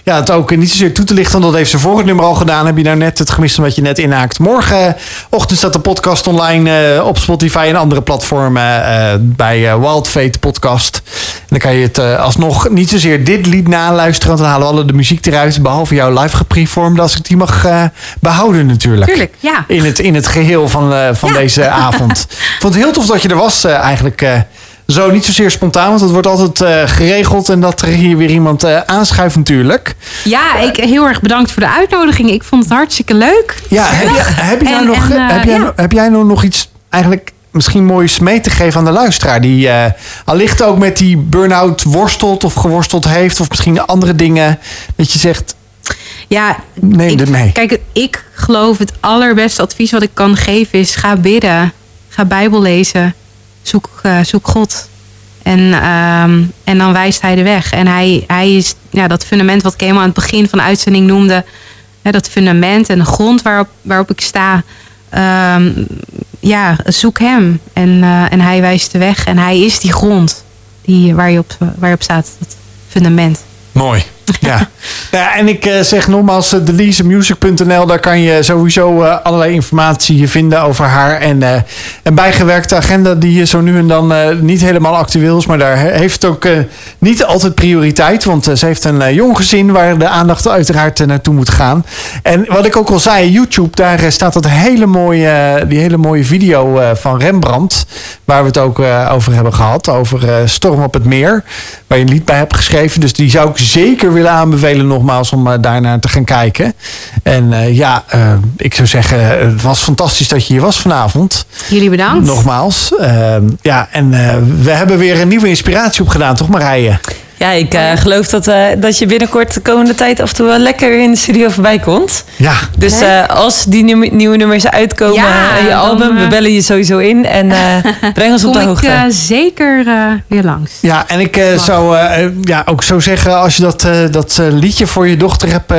ja, het ook niet zozeer toe te lichten. Want dat heeft ze vorig nummer al gedaan. Heb je nou net het gemist omdat je net inhaakt. Morgenochtend staat de podcast online eh, op Spotify en andere platformen. eh, bij eh, Wild Fate Podcast. En dan kan je het alsnog niet zozeer dit lied naluisteren. Want dan halen we alle de muziek eruit. Behalve jouw live gepreformed. Als ik die mag eh, behouden natuurlijk. Tuurlijk, ja. In het, in het geheel van, van Ja. deze avond. Ik vond het heel tof dat je er was eigenlijk. Eh, zo niet zozeer spontaan, want het wordt altijd eh, geregeld. En dat er hier weer iemand eh, aanschuift natuurlijk. Ja, ik heel erg bedankt voor de uitnodiging. Ik vond het hartstikke leuk. Ja, heb, En- nog, en, eh, heb, jij, ja. heb jij nou nog iets eigenlijk misschien moois mee te geven aan de luisteraar? Die eh allicht ook met die burn-out worstelt of geworsteld heeft. Of misschien andere dingen. Dat je zegt, Ja, neem dit mee. Kijk, ik geloof het allerbeste advies wat ik kan geven is: ga bidden, ga Bijbel lezen, zoek, eh, zoek God. En, ehm, en dan wijst hij de weg. En hij, hij is ja, dat fundament wat ik helemaal aan het begin van de uitzending noemde. Hè, dat fundament en de grond waarop, waarop ik sta. Ehm, ja, zoek hem. En, eh, en hij wijst de weg. En hij is die grond die, waar, je op, waar je op staat. Dat fundament. Mooi. Ja. ja, en ik eh, zeg nogmaals, eh, delisemusic.nl, daar kan je sowieso eh, allerlei informatie vinden over haar. En een bijgewerkte agenda die zo nu en dan niet helemaal actueel is. Maar daar he- heeft het ook niet altijd prioriteit. Want ze heeft een jong gezin waar de aandacht uiteraard naartoe moet gaan. En wat ik ook al zei, YouTube, daar staat dat hele mooie, die hele mooie video van Rembrandt. Waar we het ook over hebben gehad. Over Storm op het Meer. Waar je een lied bij hebt geschreven. Dus die zou ik zeker willen aanbevelen nogmaals om eh, daarnaar te gaan kijken. En eh, ja, eh, ik zou zeggen, het was fantastisch dat je hier was vanavond. Jullie bedankt. Nogmaals. Ja, en we hebben weer een nieuwe inspiratie opgedaan, toch Marije? Ja, ik eh, geloof dat, eh, dat je binnenkort de komende tijd af en toe wel lekker in de studio voorbij komt. Ja. Dus eh, als die nieuwe, nieuwe nummers uitkomen, Ja, je dan, album, we bellen je sowieso in en eh, breng ons op Kom de ik hoogte. eh, zeker eh, weer langs. Ja, en ik eh, zou eh, ja, ook zo zeggen, als je dat, eh, dat liedje voor je dochter hebt, eh,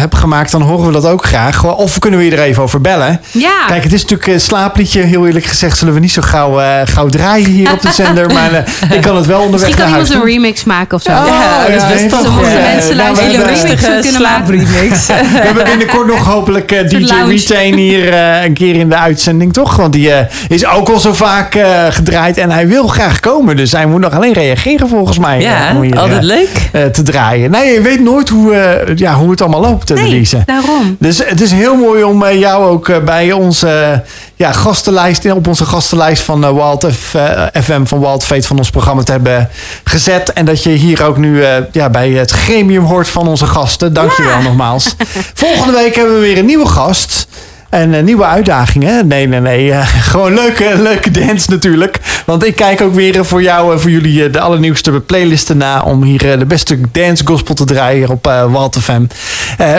hebt gemaakt, dan horen we dat ook graag. Of kunnen we je er even over bellen? Ja, Kijk, het is natuurlijk een slaapliedje. Heel eerlijk gezegd zullen we niet zo gauw, eh, gauw draaien hier op de zender. Maar eh, ik kan het wel onderweg misschien kan naar huis iemand een remix maken of zo. Oh, Ja, dat is best Eh, mensen we luisteren rustige kunnen maken. slaapremix. We hebben binnenkort nog hopelijk eh, DJ. Retain hier eh, een keer in de uitzending, toch? Want die eh, is ook al zo vaak eh, gedraaid en hij wil graag komen. Dus hij moet nog alleen reageren volgens mij. ja, eh, om hier, altijd eh, leuk. eh, te draaien. Nee, je weet nooit hoe, eh, ja, hoe het allemaal loopt, nee, Denise. daarom. Dus het is heel mooi om eh, jou ook eh, bij onze eh, ja, gastenlijst, op onze gastenlijst van eh, Wild F- eh, FM, van Wild Fate van ons programma te hebben gezet. En dat je hier ook nu eh, ja, bij het gremium hoort van onze gasten. Dankjewel nogmaals. Volgende week hebben we weer een nieuwe gast. En nieuwe uitdagingen. Nee, nee, nee. gewoon leuke, leuke dance natuurlijk. Want ik kijk ook weer voor jou en voor jullie de allernieuwste playlisten na. Om hier de beste dance gospel te draaien op Wild FM.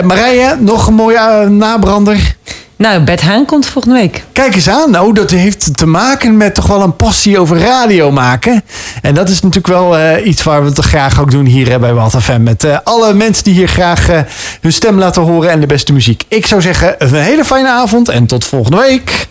Marije, nog een mooie nabrander. Nou, Bert Haan komt volgende week. Kijk eens aan. Oh, dat heeft te maken met toch wel een passie over radio maken. En dat is natuurlijk wel eh, iets waar we het graag ook doen hier bij Wild FM. Met eh, alle mensen die hier graag eh, hun stem laten horen en de beste muziek. Ik zou zeggen, een hele fijne avond en tot volgende week.